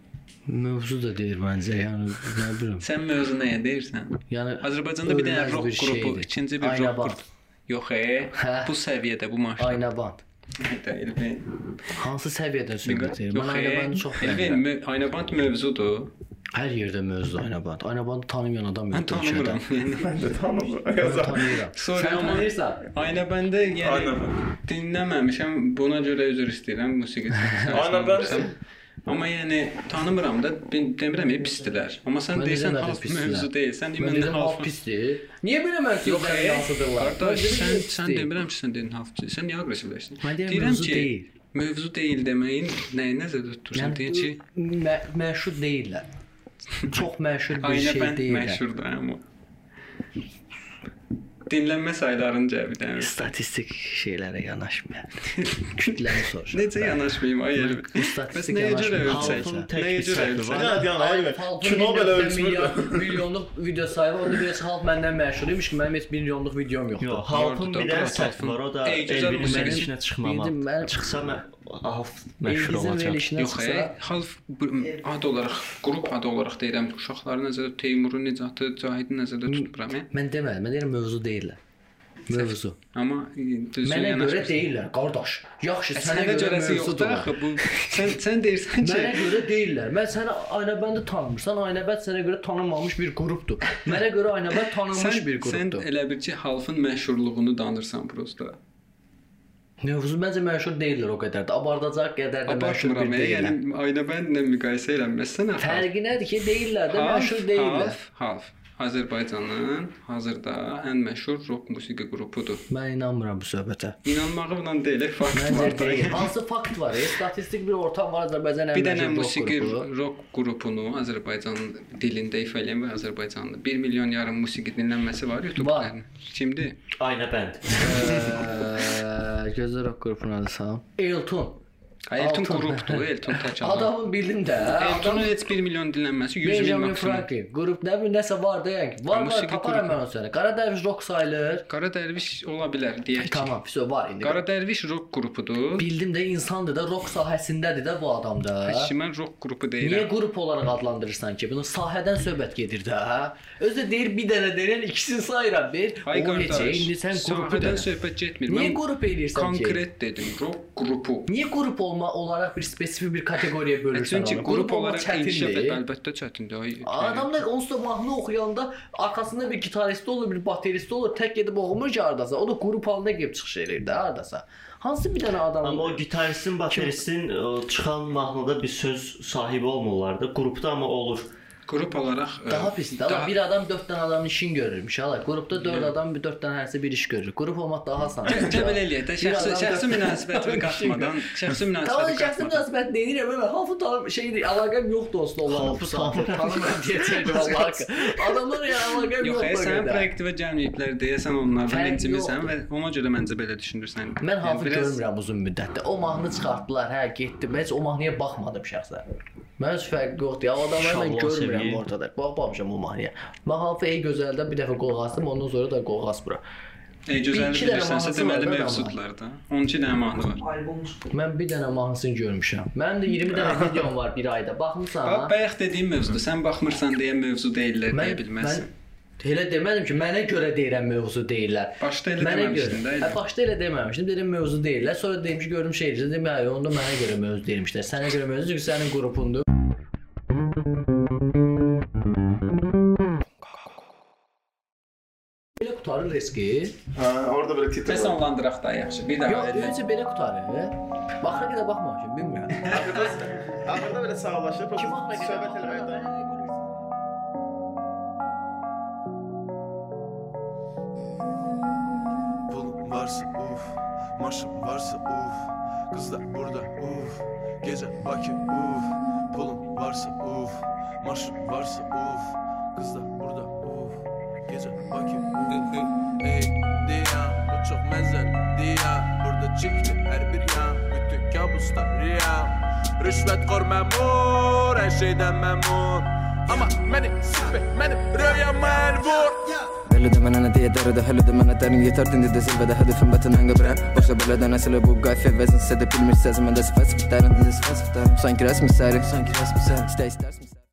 Mövzu da deyir məncə. Yəni nə bilim. Sən mövzu nəyə deyirsən? Yəni Azərbaycanda bir dənə rock bir qrupu, ikinci bir rock Aynaband. qrupu. Yox, e, bu səviyyədə bu maşın. Aynaband. Deyil, ben. Hansı səviyyədən söhbət edir? Mən Aynabandı çox Elvin, bəyənirəm. mö- Aynaband mövzudur. Hər yerdə mövzu Aynaband. Aynabandı tanımayan adam Mən yoxdur ölkədə. tanımıram. Yəni Mən də tanımıram. Mən Yazar. tanıyıram. Sorry, Sən amma- tanıyırsan? Aynabəndə yəni Aynaband. dinləməmişəm. Buna görə üzr istəyirəm musiqisi. Aynaband- Amma yəni tanımıram da, ben demirəm ki, pisdilər. Amma sən Mən deyirsən dedim, half pisdilər. mövzu deyil. Sən Mən deməndə dedim half half pisdir. Niyə belə mən Yox, sözləri e, yansıdırlar? qardaş, Mən dedim, sən pis sən deyil. demirəm ki, sən dedin half. Sən niyə aqressivləşdin? Mən deyirəm, mövzu deyil. Mövzu deyil deməyin nəyi nəzərdə tutursan? Yəni Deyir ki, mə məşhur deyirlər. Çox məşhur bir şey Aynaband deyirlər. məşhurdur amma. Dinlənmə saylarını cəbdən. Statistik şeylərə yanaşmayın. Kütləni soruşun. Necə yanaşmayım ay statistik Bəs nəyə görə ölçək? Nəyə görə ölçək? var. Ya deyən ayı. Halkın Kino belə ölçmür Milyonluq video sahibi, onda deyir halk məndən məşhur imiş ki, mənim heç milyonluq videom yoxdur. Yox, halkın bir dənə Murat səhv Halfın. var, o da Elvinin musiqisi. verilişinə çıxmama. Bildim, mən- Çıxsa mən half məşhur olacaq. Yox, e, half ad olaraq, qrup adı olaraq deyirəm. Uşaqları nəzərdə Teymuru, Nicatı, Cahidi nəzərdə tutmuram, e. mən demədim, mən deyirəm mövzu deyirlər. Mövzu. Amma e, düzgün Mənə görə deyirlər, qardaş. Yaxşı, E, sənə görə mövzudur. axı bu. Sən sən deyirsən Mənə ki, görə deyirlər. Mən səni Aynabəndi tanımırsan. Aynabənd sənə görə tanınmamış bir qrupdur. Mənə görə Aynabənd tanınmış sən bir sən qrupdur. elə bir ki, halfın məşhurluğunu danırsan prosta. Mövzu məncə məşhur deyillər o qədər də. Abardacaq qədər də məşhur bir deyillər. yəni Aynabəndlə müqayisə eləməsən axı. Fərqi nədir ki, deyirlər də məşhur deyillər. Half, half. Azərbaycanın hazırda ən məşhur rock musiqi qrupudur. Mən inanmıram bu söhbətə. İnanmağımla deyil, fakt Məncə var. deyil. Hansı fakt var? E, statistik bir ortam var Azərbaycan ən Bir dənə məşhur rock musiqi qrupu. rock qrupunu Azərbaycan dilində ifa edən və Azərbaycanlı 1 milyon yarım musiqi dinlənməsi var YouTube-da. Kimdir? Aynə bənd. Gözəl rock qrupunun adı sağ. Elton. Elton qrupdur, Elton tək adam. Adamı bildim də. Eltonun heç 1 milyon dinlənməsi 100 min maksimum. Franklin qrup nə bilim nəsə var da yəni. Var var taparam mən onu sənə. Qara Dərviş rock sayılır. Qara Dərviş ola bilər deyək ki. Tamam, vəsə var indi. Qara Dərviş rock qrupudur. Bildim də insandır da rock sahəsindədir də bu adam da. Heç mən rock qrupu Niyə deyirəm. qrup olaraq adlandırırsan ki? Bunu sahədən söhbət gedir də. Özü deyir bir dənə deyirən ikisini sayıram bir. Ay o qardaş, İndi sən də. söhbət getmir. Niyə qrup eləyirsən ki? konkret dedim, rock qrupu. Niyə qrup olma olaraq bir spesifik bir kateqoriyaya bölürsən Çünki onu? qrup olmaq olaraq çətindir. əlbəttə çətindir. Adamlar onsuz da mahnı oxuyanda arxasında bir gitaristi olur, bir bateristi olur, tək gedib oxumur ki hardasa. O da qrup halında gəlib çıxış eləyir də hardasa. Hansı bir dənə adam Amma o gitaristin, bateristin çıxan mahnıda bir söz sahibi olmurlar da. Qrupda amma olur. Qrup olaraq e, daha pisdir. Amma daha- bir adam 4 dənə adamın işini görürmüş. Hala qrupda 4 adam bir 4 dənə hərsə bir iş görür. Qrup olmaq daha asan. Cəbəl eləyək də şəxsi şəxsi münasibətini qatmadan, şəxsi Tamam münasibətini şəxsi qatmadan. münasibət deyirəm amma hafı tanım şeydir, əlaqəm yoxdur onsuz onlarla bu saatda. Tanımıram deyəcəkdim vallahi. Adamlar ya əlaqəm Yox, yoxdur. e, sən qədər. proyektivə gəlməyiblər deyəsən onlardan yoxdur. və ona görə məncə belə düşünürsən. Mən hafı görmürəm uzun müddətdə. O mahnı çıxartdılar, hə, getdim. Mən heç o mahnıya baxmadım şəxsən. Mən heç fərqi yoxdur. Ya adamları mən görmürəm ortada. Baxmamışam o mahnıya. Mən hafı ey gözəldə bir dəfə qulaq asdım, ondan sonra da qulaq asmıram. Ey gözəl iki dənə bilirsənsə deməli var da mövzudular da. 12 dənə mahnı var. Mən bir dənə mahnısını görmüşəm. Mənim də 20 dənə videom var bir ayda. Baxmısan? Bax, bayaq dediyim mövzudur. Sən baxmırsan deyə mövzu deyirlər deyə bilməzsən. Elə demədim ki, mənə görə deyirəm mövzu deyirlər. Başda elə Mənə deməmişdin də. Hə, başda elə deməmişdim. Dedim mövzu deyirlər. Sonra dedim ki, görüm şey eləyir. Dedim, hə, onda mənə görə mövzu deyirmişlər. Sənə görə mövzu çünki sənin qrupundur. Belə qutarır riski. Hə, orada belə titr var. Məsəllandıraq da yaxşı. Bir daha Yox, elə. öncə belə qutarır. Baxıra qədər baxmamışam, bilmirəm. Axırda belə qədər söhbət eləmək də. Varsa uf Maşım varsa uf. Kızlar burada uf Gece Bakü uf. Pulum varsa uf Maşım varsa uf. Kızlar burada uf Gece Bakü uf. Ey diya Bu çok mezel diya Burada çıktı her bir yan Bütün kabuslar rüya Rüşvet kor memur Her şeyden memnun اما مني سبه مني رؤيا منبور Ölüdü mənə deyə dərədə həlüdü mənə dərin yetər dindi də zirvədə hədəfim vətəndən qəbrəm Başa belədən əsələ bu qayfə vəzin sədə bilmir səzimə də sifət sifətlərin Sanki rəsmi səri Sanki rəsmi səri İstə istərsin